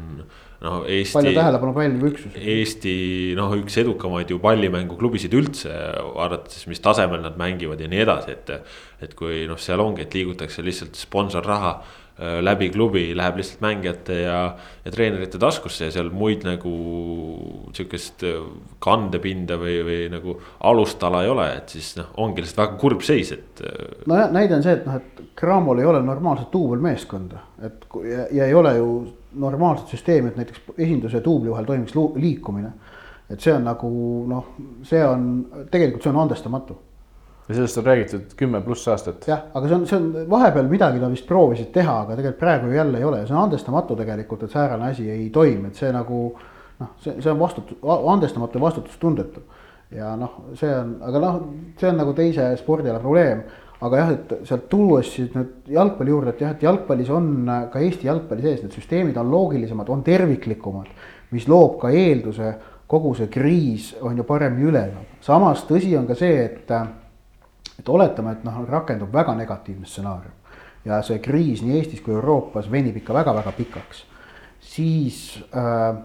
S1: noh, Eesti.
S2: palju tähelepanu pälviv üksus.
S1: Eesti noh, üks edukamaid ju pallimänguklubisid üldse, arvates, mis tasemel nad mängivad ja nii edasi, et. et kui noh, seal ongi, et liigutakse lihtsalt sponsorraha läbi klubi läheb lihtsalt mängijate ja, ja treenerite taskusse ja seal muid nagu sihukest äh, kandepinda või, või nagu alustala ei ole, et siis noh, ongi lihtsalt väga kurb seis, et.
S2: Äh, nojah, näide on see, et noh, et Cramol ei ole normaalset duubelmeeskonda, et ja, ja ei ole ju normaalset süsteemi, et näiteks esinduse ja duubli vahel toimiks liikumine. et see on nagu noh, see on tegelikult see on andestamatu
S4: ja sellest on räägitud kümme pluss aastat.
S2: jah, aga see on, see on vahepeal midagi nad vist proovisid teha, aga tegelikult praegu ju jälle ei ole ja see on andestamatu tegelikult, et säärane asi ei toimi, et see nagu noh, see, see on vastutus, andestamatu ja vastutustundetu. ja noh, see on, aga noh, see on nagu teise spordiala probleem. aga jah, et sealt tuues siis nüüd jalgpalli juurde, et jah, et jalgpallis on ka Eesti jalgpalli sees, need süsteemid on loogilisemad, on terviklikumad, mis loob ka eelduse, kogu see kriis on ju paremini üle elada. samas tõsi on ka see, et et oletame, et noh, rakendub väga negatiivne stsenaarium ja see kriis nii Eestis kui Euroopas venib ikka väga-väga pikaks, siis äh,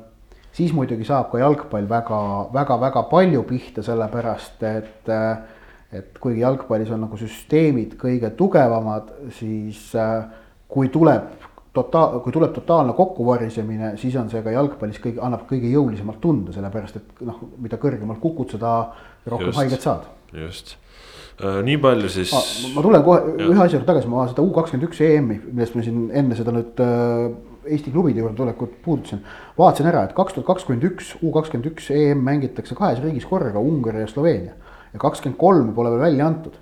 S2: siis muidugi saab ka jalgpall väga-väga-väga palju pihta, sellepärast et äh, et kuigi jalgpallis on nagu süsteemid kõige tugevamad, siis äh, kui tuleb totaal, kui tuleb totaalne kokkuvarisemine, siis on see ka jalgpallis kõige, annab kõige jõulisemalt tunda, sellepärast et noh, mida kõrgemalt kukud, seda rohkem haiget saad.
S1: just nii palju siis.
S2: ma tulen kohe ja. ühe asja juurde tagasi, ma seda U kakskümmend üks EM-i, millest me siin enne seda nüüd äh, Eesti klubide juurde tulekut puudutasin. vaatasin ära, et kaks tuhat kakskümmend üks, U kakskümmend üks EM mängitakse kahes riigis korraga, Ungari ja Sloveenia. ja kakskümmend kolm pole veel välja antud.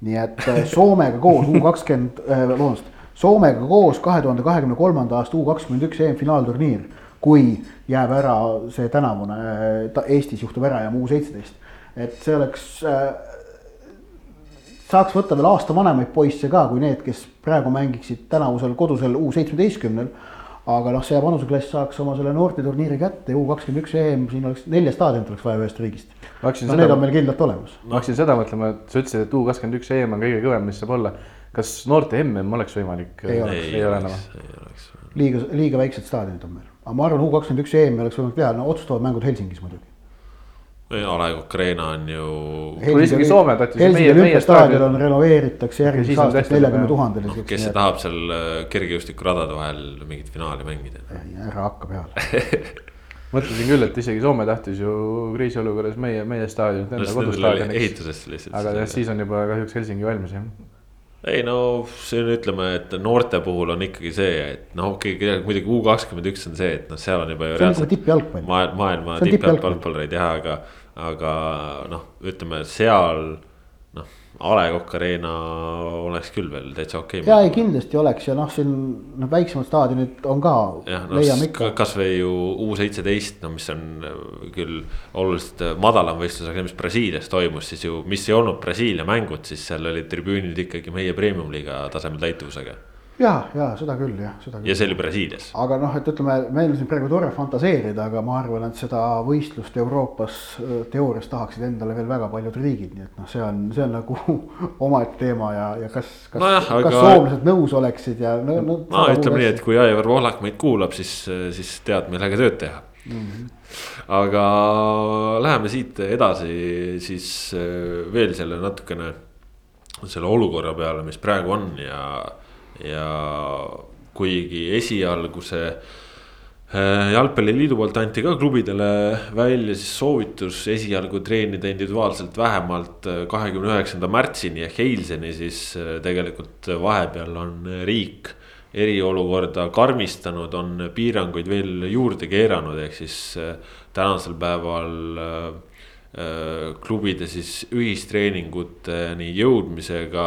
S2: nii et äh, Soomega koos U kakskümmend, vabandust, Soomega koos kahe tuhande kahekümne kolmanda aasta U kakskümmend üks EM finaalturniir. kui jääb ära see tänavune Eestis juhtuv ära ja U seitseteist, et see oleks saaks võtta veel aasta vanemaid poisse ka, kui need, kes praegu mängiksid tänavusel kodusel U seitsmeteistkümnel. aga noh, see vanuseklass saaks oma selle noorteturniiri kätte, U kakskümmend üks EM, siin oleks nelja staadionit oleks vaja ühest riigist. no seda, need on meil kindlalt olemas.
S4: ma hakkasin seda mõtlema, et sa ütlesid, et U kakskümmend üks EM on kõige kõvem, mis saab olla. kas noorte MM oleks võimalik?
S2: ei oleks, ei ole enam. liiga, liiga väiksed staadionid on meil, aga ma arvan, U kakskümmend üks EM-i oleks võimalik teha, no otsustavad mängud Helsingis muidugi
S1: A Le Coq Arena on ju.
S4: isegi Soome tahtis.
S2: Helsingi olümpiastaadion renoveeritakse järgmiseks aastaks neljakümne tuhandele.
S1: kes see tahab seal äh, kergejõustikuradade vahel mingit finaali mängida?
S2: ära hakka peale
S4: mõtlesin küll, et isegi Soome tahtis ju kriisiolukorras meie, meie staadionit enda kodustaadioniks.
S1: ehitusest lihtsalt.
S4: aga jah, siis on juba kahjuks Helsingi valmis jah
S1: ei no on, ütleme, et noorte puhul on ikkagi see, et noh, okei okay,, muidugi U kakskümmend üks on see, et noh, seal on juba ju
S2: reaalselt. tippjalgpall.
S1: maailma, maailma tippjalgpallureid jah, aga aga noh, ütleme seal noh, A Le Coq Arena oleks küll veel täitsa okei
S2: okay,. ja ei kindlasti oleks ja noh, siin noh, väiksemad staadionid on ka.
S1: jah, no kasvõi ju U seitseteist, no mis on küll oluliselt madalam võistlus, aga mis Brasiilias toimus, siis ju, mis ei olnud Brasiilia mängud, siis seal olid tribüünid ikkagi meie premium-liiga tasemel täituvusega
S2: ja, ja seda küll jah, seda küll.
S1: ja see oli Brasiilias.
S2: aga noh, et ütleme, meil on siin praegu tore fantaseerida, aga ma arvan, et seda võistlust Euroopas teoorias tahaksid endale veel väga paljud riigid, nii et noh, see on, see on nagu omaette teema ja, ja kas, kas no, kas aga... soomlased nõus oleksid ja no, no.
S1: no ütleme nii, et kui Aivar Pohlak meid kuulab, siis, siis tead, millega tööd teha mm. -hmm. aga läheme siit edasi siis veel selle natukene selle olukorra peale, mis praegu on ja ja kuigi esialgu see äh, jalgpalliliidu poolt anti ka klubidele välja siis soovitus esialgu treenida individuaalselt vähemalt äh, kahekümne üheksanda märtsini ehk eilseni, siis äh, tegelikult vahepeal on riik eriolukorda karmistanud, on piiranguid veel juurde keeranud, ehk siis tänasel päeval klubide siis ühistreeninguteni jõudmisega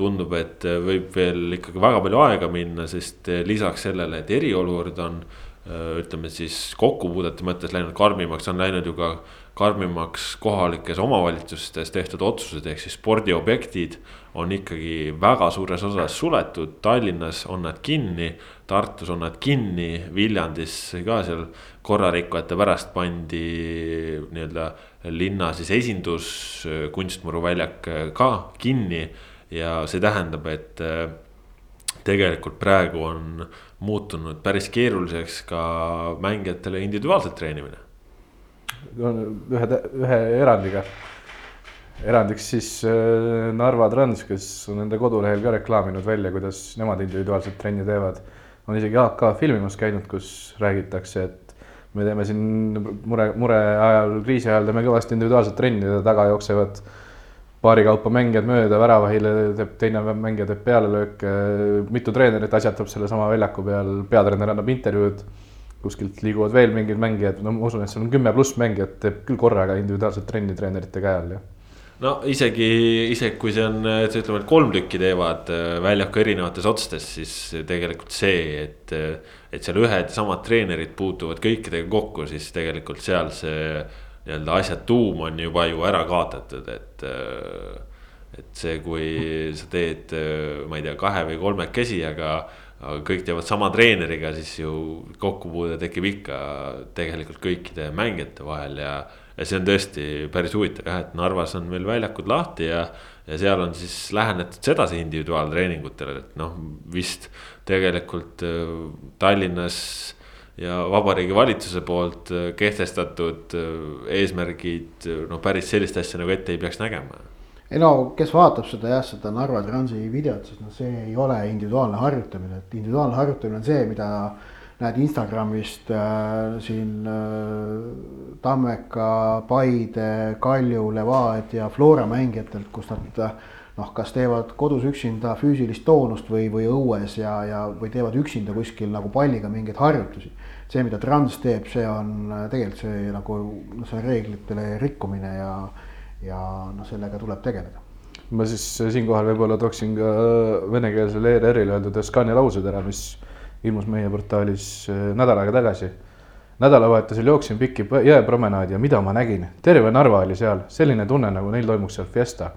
S1: tundub, et äh, võib veel ikkagi väga palju aega minna, sest äh, lisaks sellele, et eriolukord on äh, ütleme siis kokkupuudete mõttes läinud karmimaks, on läinud ju ka karmimaks kohalikes omavalitsustes tehtud otsused, ehk siis spordiobjektid on ikkagi väga suures osas suletud, Tallinnas on nad kinni. Tartus on nad kinni, Viljandis ka seal korrarikkujate pärast pandi nii-öelda linna siis esindus, kunstmuruväljak ka kinni. Ja see tähendab, et tegelikult praegu on muutunud päris keeruliseks ka mängijatele individuaalselt treenimine.
S4: ühe, ühe erandiga. erandiks siis äh, Narva Trans, kes on enda kodulehel ka reklaaminud välja, kuidas nemad individuaalset trenni teevad. on isegi AK filmimas käinud, kus räägitakse, et me teeme siin mure, mure ajal, kriisi ajal teeme kõvasti individuaalset trenni ja taga jooksevad paari kaupa mängijad mööda väravahile, teeb teine mängija teeb pealelööke, mitu treenerit asjatab sellesama väljaku peal, peatreener annab intervjuud. kuskilt liiguvad veel mingid mängijad, no ma usun, et seal on kümme pluss mängijat, teeb küll korraga individuaalset trenni treenerite käe all, jah
S1: no isegi, isegi kui see on, ütleme, et kolm tükki teevad äh, väljaku erinevates otstes, siis tegelikult see, et. et seal ühed samad treenerid puutuvad kõikidega kokku, siis tegelikult seal see nii-öelda asja tuum on juba ju ära kaotatud, et. et see, kui sa teed, ma ei tea, kahe või kolmekesi, aga, aga kõik teevad sama treeneriga, siis ju kokkupuude tekib ikka tegelikult kõikide mängijate vahel ja. ja see on tõesti päris huvitav jah, et Narvas on meil väljakud lahti ja, ja seal on siis lähenetud sedasi individuaaltreeningutele, et noh, vist tegelikult Tallinnas ja Vabariigi Valitsuse poolt äh, kehtestatud äh, eesmärgid, äh, no päris sellist asja nagu ette ei peaks nägema.
S2: ei no kes vaatab seda jah, seda Narva Transi videot, siis noh, see ei ole individuaalne harjutamine, et individuaalne harjutamine on see, mida näed Instagramist äh, siin äh, Tammeka, Paide, Kalju, Levadia, Flora mängijatelt, kus nad äh, noh, kas teevad kodus üksinda füüsilist toonust või, või õues ja, ja, või teevad üksinda kuskil nagu palliga mingeid harjutusi. See, mida Trans teeb, see on tegelikult see nagu noh, see reeglitele rikkumine ja, ja noh, sellega tuleb tegeleda
S4: ma siis siinkohal võib-olla tooksin ka venekeelsele ERR-ile öeldud Scania laused ära, mis ilmus meie portaalis äh, nädal aega tagasi. nädalavahetusel jooksin pikki jõepromenaadi ja mida ma nägin, terve Narva oli seal, selline tunne, nagu neil toimuks seal fiesta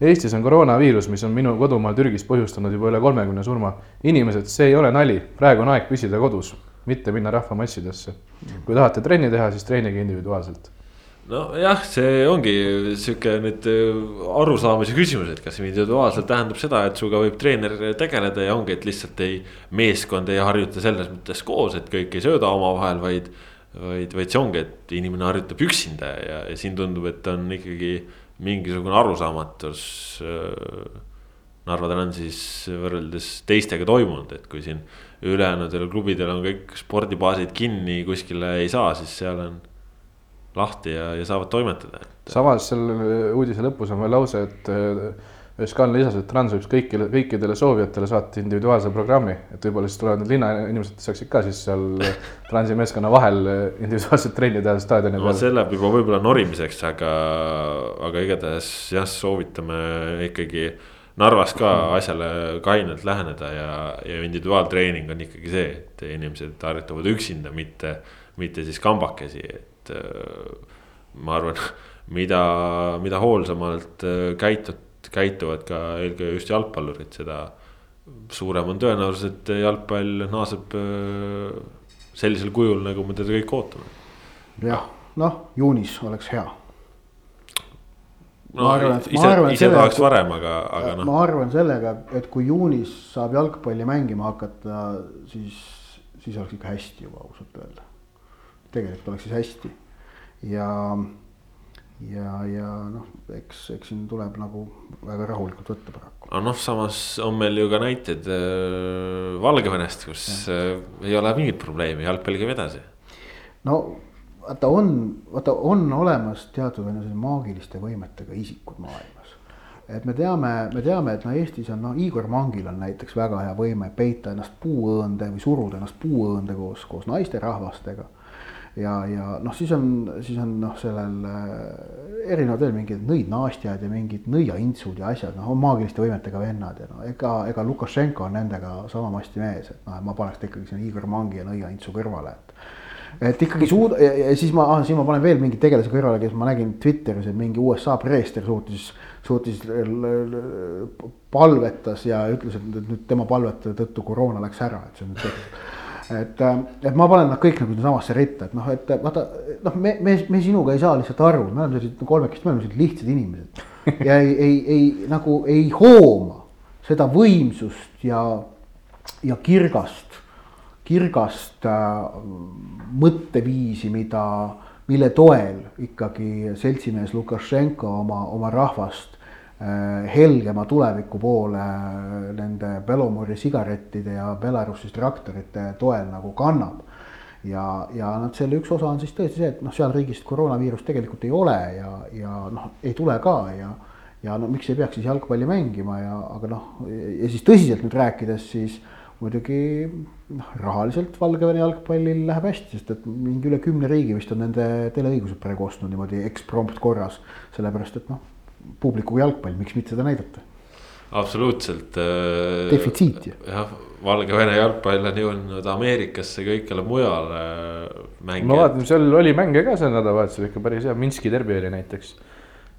S4: Eestis on koroonaviirus, mis on minu kodumaal Türgis põhjustanud juba üle kolmekümne surma. inimesed, see ei ole nali, praegu on aeg püsida kodus, mitte minna rahvamassidesse. kui tahate trenni teha, siis treenige individuaalselt
S1: nojah, see ongi sihuke nüüd äh, arusaamise küsimus, et kas individuaalselt tähendab seda, et sinuga võib treener tegeleda ja ongi, et lihtsalt ei, meeskond ei harjuta selles mõttes koos, et kõik ei sööda omavahel, vaid. vaid, vaid see ongi, et inimene harjutab üksinda ja, ja siin tundub, et on ikkagi mingisugune arusaamatus äh, Narva Transis võrreldes teistega toimunud, et kui siin ülejäänudel klubidel on kõik spordibaasid kinni, kuskile ei saa, siis seal on lahti ja, ja saavad toimetada.
S4: samas seal uudise lõpus on veel lause, et Scan lisas, et Trans võib kõikidele, kõikidele soovijatele saata individuaalse programmi, et võib-olla siis tulevad need linnainimesed saaksid ka siis seal Transi meeskonna vahel individuaalset trenni teha staadioni
S1: peal no,. see läheb juba võib-olla norimiseks, aga, aga igatahes jah, soovitame ikkagi Narvas ka asjale kainelt läheneda ja, ja individuaaltreening on ikkagi see, et inimesed harjutavad üksinda, mitte, mitte siis kambakesi, et ma arvan, mida, mida hoolsamalt käitud käituvad ka eelkõige just jalgpallurid, seda suurem on tõenäosus, et jalgpall naaseb äh, sellisel kujul, nagu me teda kõik ootame.
S2: jah, noh, juunis oleks hea.
S1: No ma arvan, ise, arvan, ise tahaks varem, aga, aga noh.
S2: ma arvan sellega, et kui juunis saab jalgpalli mängima hakata, siis, siis oleks ikka hästi juba ausalt öelda. tegelikult oleks siis hästi ja ja, ja noh, eks, eks siin tuleb nagu väga rahulikult võtta paraku.
S1: aga noh, samas on meil ju ka näiteid äh, Valgevenest, kus äh, ei ole mingit probleemi, jalgpall käib edasi.
S2: no vaata on, vaata on olemas teatud selline maagiliste võimetega isikud maailmas. et me teame, me teame, et no Eestis on noh, Igor Mangil on näiteks väga hea võime peita ennast puuõõnde või suruda ennast puuõõnde koos, koos naisterahvastega ja, ja noh, siis on, siis on noh, sellel äh, erinevad veel mingid nõidnaastjad ja mingid nõiaintsud ja asjad, noh, on maagiliste võimetega vennad ja no ega, ega Lukašenko on nendega sama masti mees, et noh, ma paneks ta ikkagi sinna Igor Mangi ja nõiaintsu kõrvale, et. Et ikkagi suud- ja, ja siis ma ah,, siis ma panen veel mingi tegelase kõrvale, kes ma nägin Twitteris, et mingi USA preester suutis, suutis palvetas ja ütles, et nüüd tema palvete tõttu koroona läks ära, et see on nüüd tehtud et, äh, et ma panen nad kõik nagu samasse ritta, et noh, et vaata noh, me, me, me sinuga ei saa lihtsalt aru, me oleme sellised kolmekesti, me oleme sellised lihtsad inimesed. Ja ei, ei, ei nagu ei hooma seda võimsust ja, ja kirgast, kirgast äh, mõtteviisi, mida, mille toel ikkagi seltsimees Lukašenko oma, oma rahvast äh, helgema tuleviku poole äh, nende Belomori sigarettide ja Belarusi traktorite toel nagu kannab. ja, ja noh, selle üks osa on siis tõesti see, et noh, seal riigis koroonaviirust tegelikult ei ole ja, ja noh, ei tule ka ja ja no miks ei peaks siis jalgpalli mängima ja, aga noh, ja siis tõsiselt nüüd rääkides, siis muidugi noh, rahaliselt Valgevene jalgpallil läheb hästi, sest et mingi üle kümne riigi vist on nende teleõigused praegu ostnud niimoodi eksprompt korras. sellepärast et noh, publiku jalgpall, miks mitte seda näidata.
S1: absoluutselt äh,.
S2: defitsiit ju.
S1: jah, Valgevene jalgpall on jõudnud Ameerikasse, kõikjale mujale äh,.
S4: ma vaatan, seal oli mänge ka sel nädalavahetusel ikka päris hea, Minski derbi oli näiteks.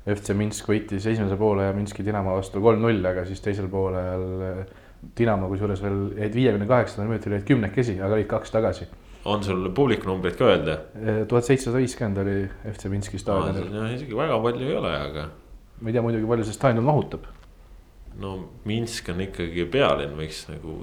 S4: FC Minsk võitis esimese poole ja Minski Dinamo vastu kolm-null, aga siis teisel poolel äh, Dinamo kusjuures veel jäid viiekümne kaheksandal minutil jäid kümnekesi, aga olid kaks tagasi.
S1: on sul publikunumbrit ka öelda?
S4: tuhat seitsesada viiskümmend oli FC Minski staadionil.
S1: isegi väga palju ei ole, aga.
S4: ma ei tea muidugi, palju see staadion mahutab.
S1: no Minsk on ikkagi pealinn, võiks nagu,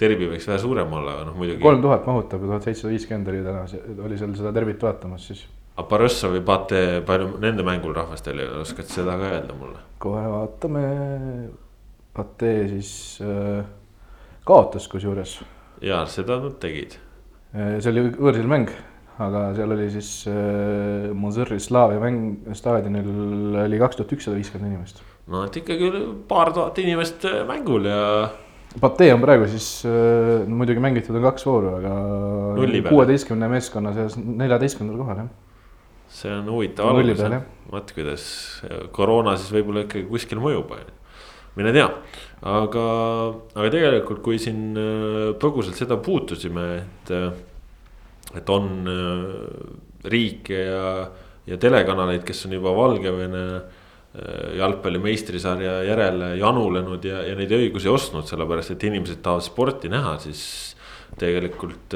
S1: derbi võiks vähe suurem olla, aga noh muidugi.
S4: kolm tuhat mahutab ja tuhat seitsesada viiskümmend oli täna, oli seal seda derbit vaatamas siis
S1: aga Barõssov või Pate, palju nende mängul rahvast oli, oskad seda ka öelda mulle?
S4: kohe vaatame. Pate siis äh, kaotas kusjuures.
S1: ja seda nad tegid.
S4: see oli võõrsil mäng, aga seal oli siis äh, Mozõrri Slaavia mäng, staadionil oli kaks tuhat ükssada viiskümmend inimest.
S1: no et ikkagi paar tuhat inimest mängul ja.
S4: Pate on praegu siis äh,, muidugi mängitud on kaks vooru, aga kuueteistkümne meeskonna seas neljateistkümnendal kohal jah
S1: see on huvitav algus, vot kuidas koroona siis võib-olla ikkagi kuskil mõjub, on ju. Mine tea, aga, aga tegelikult, kui siin äh, põgusalt seda puutusime, et, äh, et on äh, riike ja, ja telekanaleid, kes on juba Valgevene jalgpalli meistrisarja järele janulenud ja, ja neid õigusi ostnud, sellepärast et inimesed tahavad sporti näha, siis tegelikult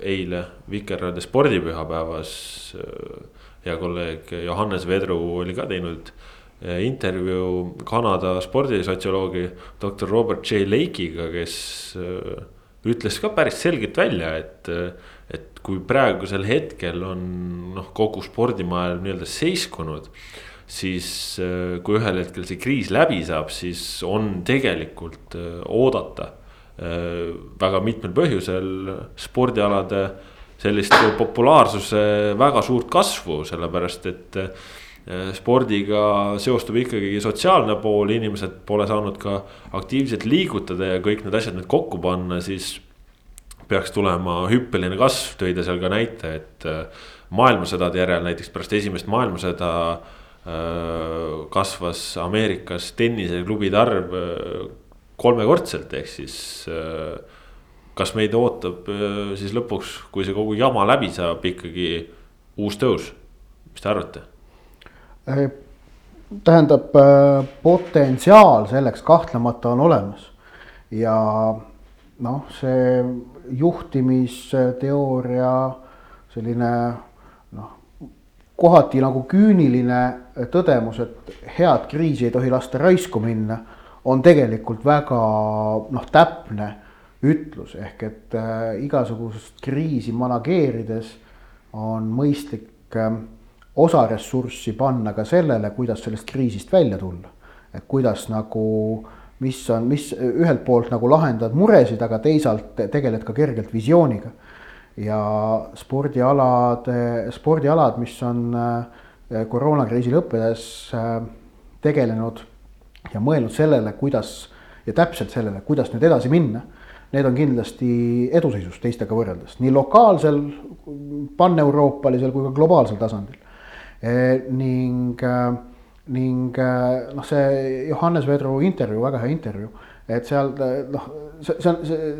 S1: eile Vikerraadio spordipühapäevas hea kolleeg Johannes Vedru oli ka teinud intervjuu Kanada spordisotsioloogi doktor Robert J. Lake'iga, kes ütles ka päris selgelt välja, et, et kui praegusel hetkel on noh, kogu spordimaailm nii-öelda seiskunud siis kui ühel hetkel see kriis läbi saab, siis on tegelikult oodata väga mitmel põhjusel spordialade sellist populaarsuse väga suurt kasvu, sellepärast et spordiga seostub ikkagi sotsiaalne pool, inimesed pole saanud ka aktiivselt liigutada ja kõik need asjad nüüd kokku panna, siis. peaks tulema hüppeline kasv, tõi ta seal ka näite, et äh, maailmasõdade järel näiteks pärast esimest maailmasõda kasvas Ameerikas tenniseklubide arv kolmekordselt, ehk siis äh, kas meid ootab äh, siis lõpuks, kui see kogu jama läbi saab, ikkagi uus tõus, mis te arvate?
S2: Äh, tähendab, potentsiaal selleks kahtlemata on olemas. Ja noh, see juhtimisteooria selline noh, kohati nagu küüniline tõdemus, et head kriisi ei tohi lasta raisku minna on tegelikult väga noh, täpne ütlus. Ehk et äh, igasugust kriisi manageerides on mõistlik äh, osa ressurssi panna ka sellele, kuidas sellest kriisist välja tulla. et kuidas nagu, mis on, mis ühelt poolt nagu lahendad muresid, aga teisalt tegeled ka kergelt visiooniga. ja spordialade, spordialad, mis on äh, koroonakriisi lõppedes äh, tegelenud ja mõelnud sellele, kuidas ja täpselt sellele, kuidas nüüd edasi minna. Need on kindlasti eduseisus teistega võrreldes nii lokaalsel, paneuroopalisel kui ka globaalsel tasandil. Ning e, ning äh, noh, see Johannes Vedru intervjuu, väga hea intervjuu, et seal äh, noh, see, see on, see,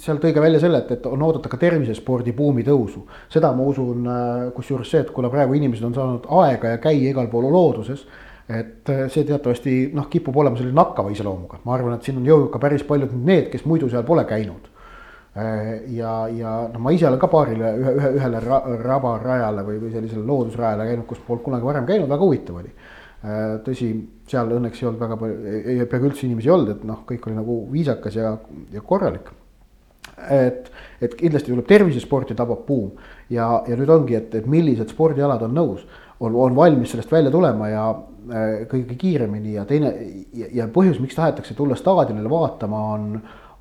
S2: seal tõi ka välja selle, et, et on oodata ka tervisespordi buumi tõusu. seda ma usun, äh, kusjuures see, et kuna praegu inimesed on saanud aega ja käia igal pool looduses et see teatavasti noh, kipub olema selline nakkava iseloomuga, ma arvan, et siin on jõudnud ka päris paljud need, kes muidu seal pole käinud. Ja, ja noh, ma ise olen ka paarile ühe, ühe, ühele ra, rabarajale või, või sellisele loodusrajale käinud, kus polnud kunagi varem käinud, väga huvitav oli Äh, tõsi, seal õnneks ei olnud väga palju, peaaegu üldse inimesi ei olnud, et noh, kõik oli nagu viisakas ja, ja korralik. et, et kindlasti tuleb tervisesporti tabab buum ja, ja nüüd ongi, et, et millised spordialad on nõus, on, on valmis sellest välja tulema ja äh, kõige kiiremini ja teine ja, ja põhjus, miks tahetakse tulla staadionile vaatama, on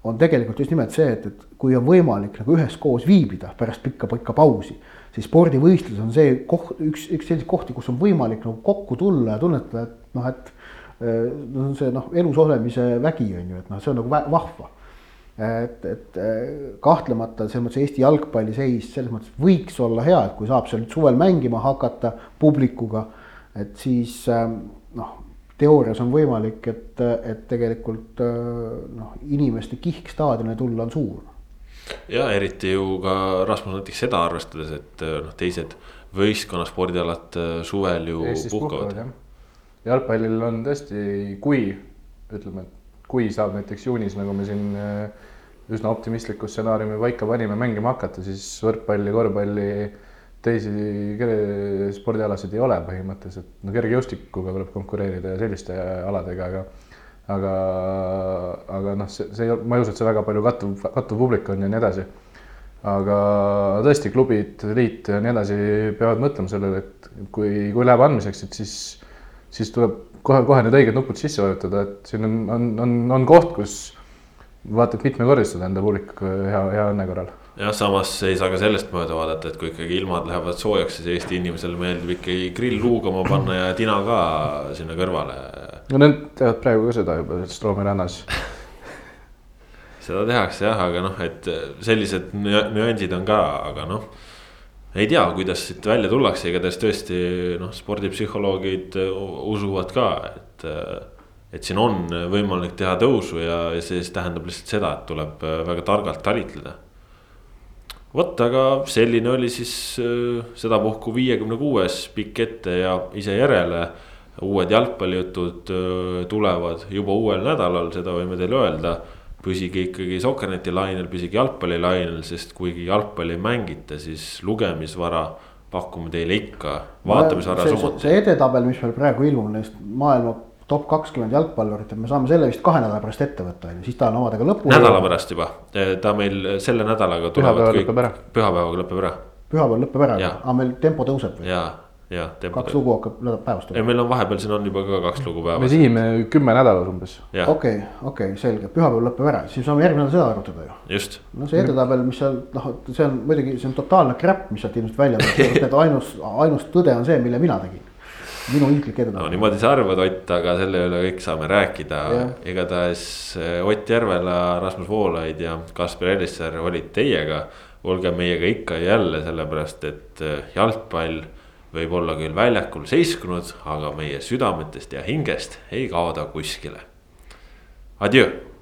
S2: on tegelikult just nimelt see, et, et kui on võimalik nagu üheskoos viibida pärast pikka-pikka pausi siis spordivõistlus on see koht, üks, üks selliseid kohti, kus on võimalik nagu kokku tulla ja tunnetada, et noh, et no see noh, elus olemise vägi on ju, et noh, see on nagu vahva. et, et kahtlemata selles mõttes Eesti jalgpalliseis selles mõttes võiks olla hea, et kui saab seal suvel mängima hakata publikuga, et siis noh, teoorias on võimalik, et, et tegelikult noh, inimeste kihk staadionile tulla on suur
S1: ja eriti ju ka Rasmus näiteks seda arvestades, et äh, noh, teised võistkonnaspordialad äh, suvel ju Eestis puhkavad.
S4: jalgpallil on tõesti, kui ütleme, et kui saab näiteks juunis, nagu me siin äh, üsna optimistliku stsenaariumi paika panime, mängima hakata, siis võrkpalli, korvpalli, teisi spordialasid ei ole põhimõtteliselt, no kergejõustikuga tuleb konkureerida ja selliste aladega, aga aga, aga noh, see, see, ma ei usu, et see väga palju kattuv, kattuv publik on ja nii edasi. aga tõesti, klubid, liit ja nii edasi peavad mõtlema sellele, et kui, kui läheb andmiseks, et siis, siis tuleb kohe-kohe need õiged nupud sisse vajutada, et siin on, on, on, on koht, kus vaata et mitmekordistada enda publik hea, hea õnne korral
S1: jah, samas ei saa ka sellest mööda vaadata, et kui ikkagi ilmad lähevad soojaks, siis Eesti inimesele meeldib ikkagi grill luugama panna ja tina ka sinna kõrvale
S4: no need teevad praegu ka seda juba Stroomi rannas
S1: seda tehakse jah, aga noh, et sellised nüansid on ka, aga noh. ei tea, kuidas siit välja tullakse, igatahes tõesti noh, spordipsühholoogid usuvad ka, et. et siin on võimalik teha tõusu ja, ja see siis tähendab lihtsalt seda, et tuleb väga targalt talitleda. Vot, aga selline oli siis sedapuhku viiekümne kuues pikk ette ja ise järele uued jalgpallijutud tulevad juba uuel nädalal, seda võime teile öelda. püsige ikkagi Sokkerneti lainel, püsige jalgpallilainel, sest kuigi jalgpalli ei mängita, siis lugemisvara pakume teile ikka, vaatamisvara
S2: samuti. see edetabel, mis meil praegu ilmub neist maailma top kakskümmend jalgpallurit, et me saame selle vist kahe nädala pärast ette võtta, on ju, siis ta on omadega lõpuni.
S1: nädala pärast juba, ta meil selle nädalaga.
S4: pühapäeval lõpeb ära.
S1: pühapäevaga lõpeb ära.
S2: pühapäeval lõpeb ära, aga meil tempo tõuseb või?
S1: jaa jah.
S2: kaks lugu hakkab päevast
S1: tulema. ei, meil on vahepeal siin on juba ka kaks lugu päevas.
S4: me sigime kümme nädalat umbes.
S2: okei, okei, selge, pühapäev lõpeb ära, siis saame järgmine nädal seda arutada ju.
S1: just.
S2: no see edetabel, mis seal noh, see on muidugi, see on totaalne crap, mis sealt ilmselt välja tuleb, et ainus, ainus tõde on see, mille mina tegin minu isiklik edetabel.
S1: no niimoodi sa arvad, Ott, aga selle üle kõik saame rääkida. igatahes eh, Ott Järvela, Rasmus Voolaid ja Kaspar Ellissaar olid teiega. olge meiega ikka ja jälle, sellepärast et eh, jalgpall võib olla küll väljakul seiskunud, aga meie südametest ja hingest ei kao ta kuskile. Adjöö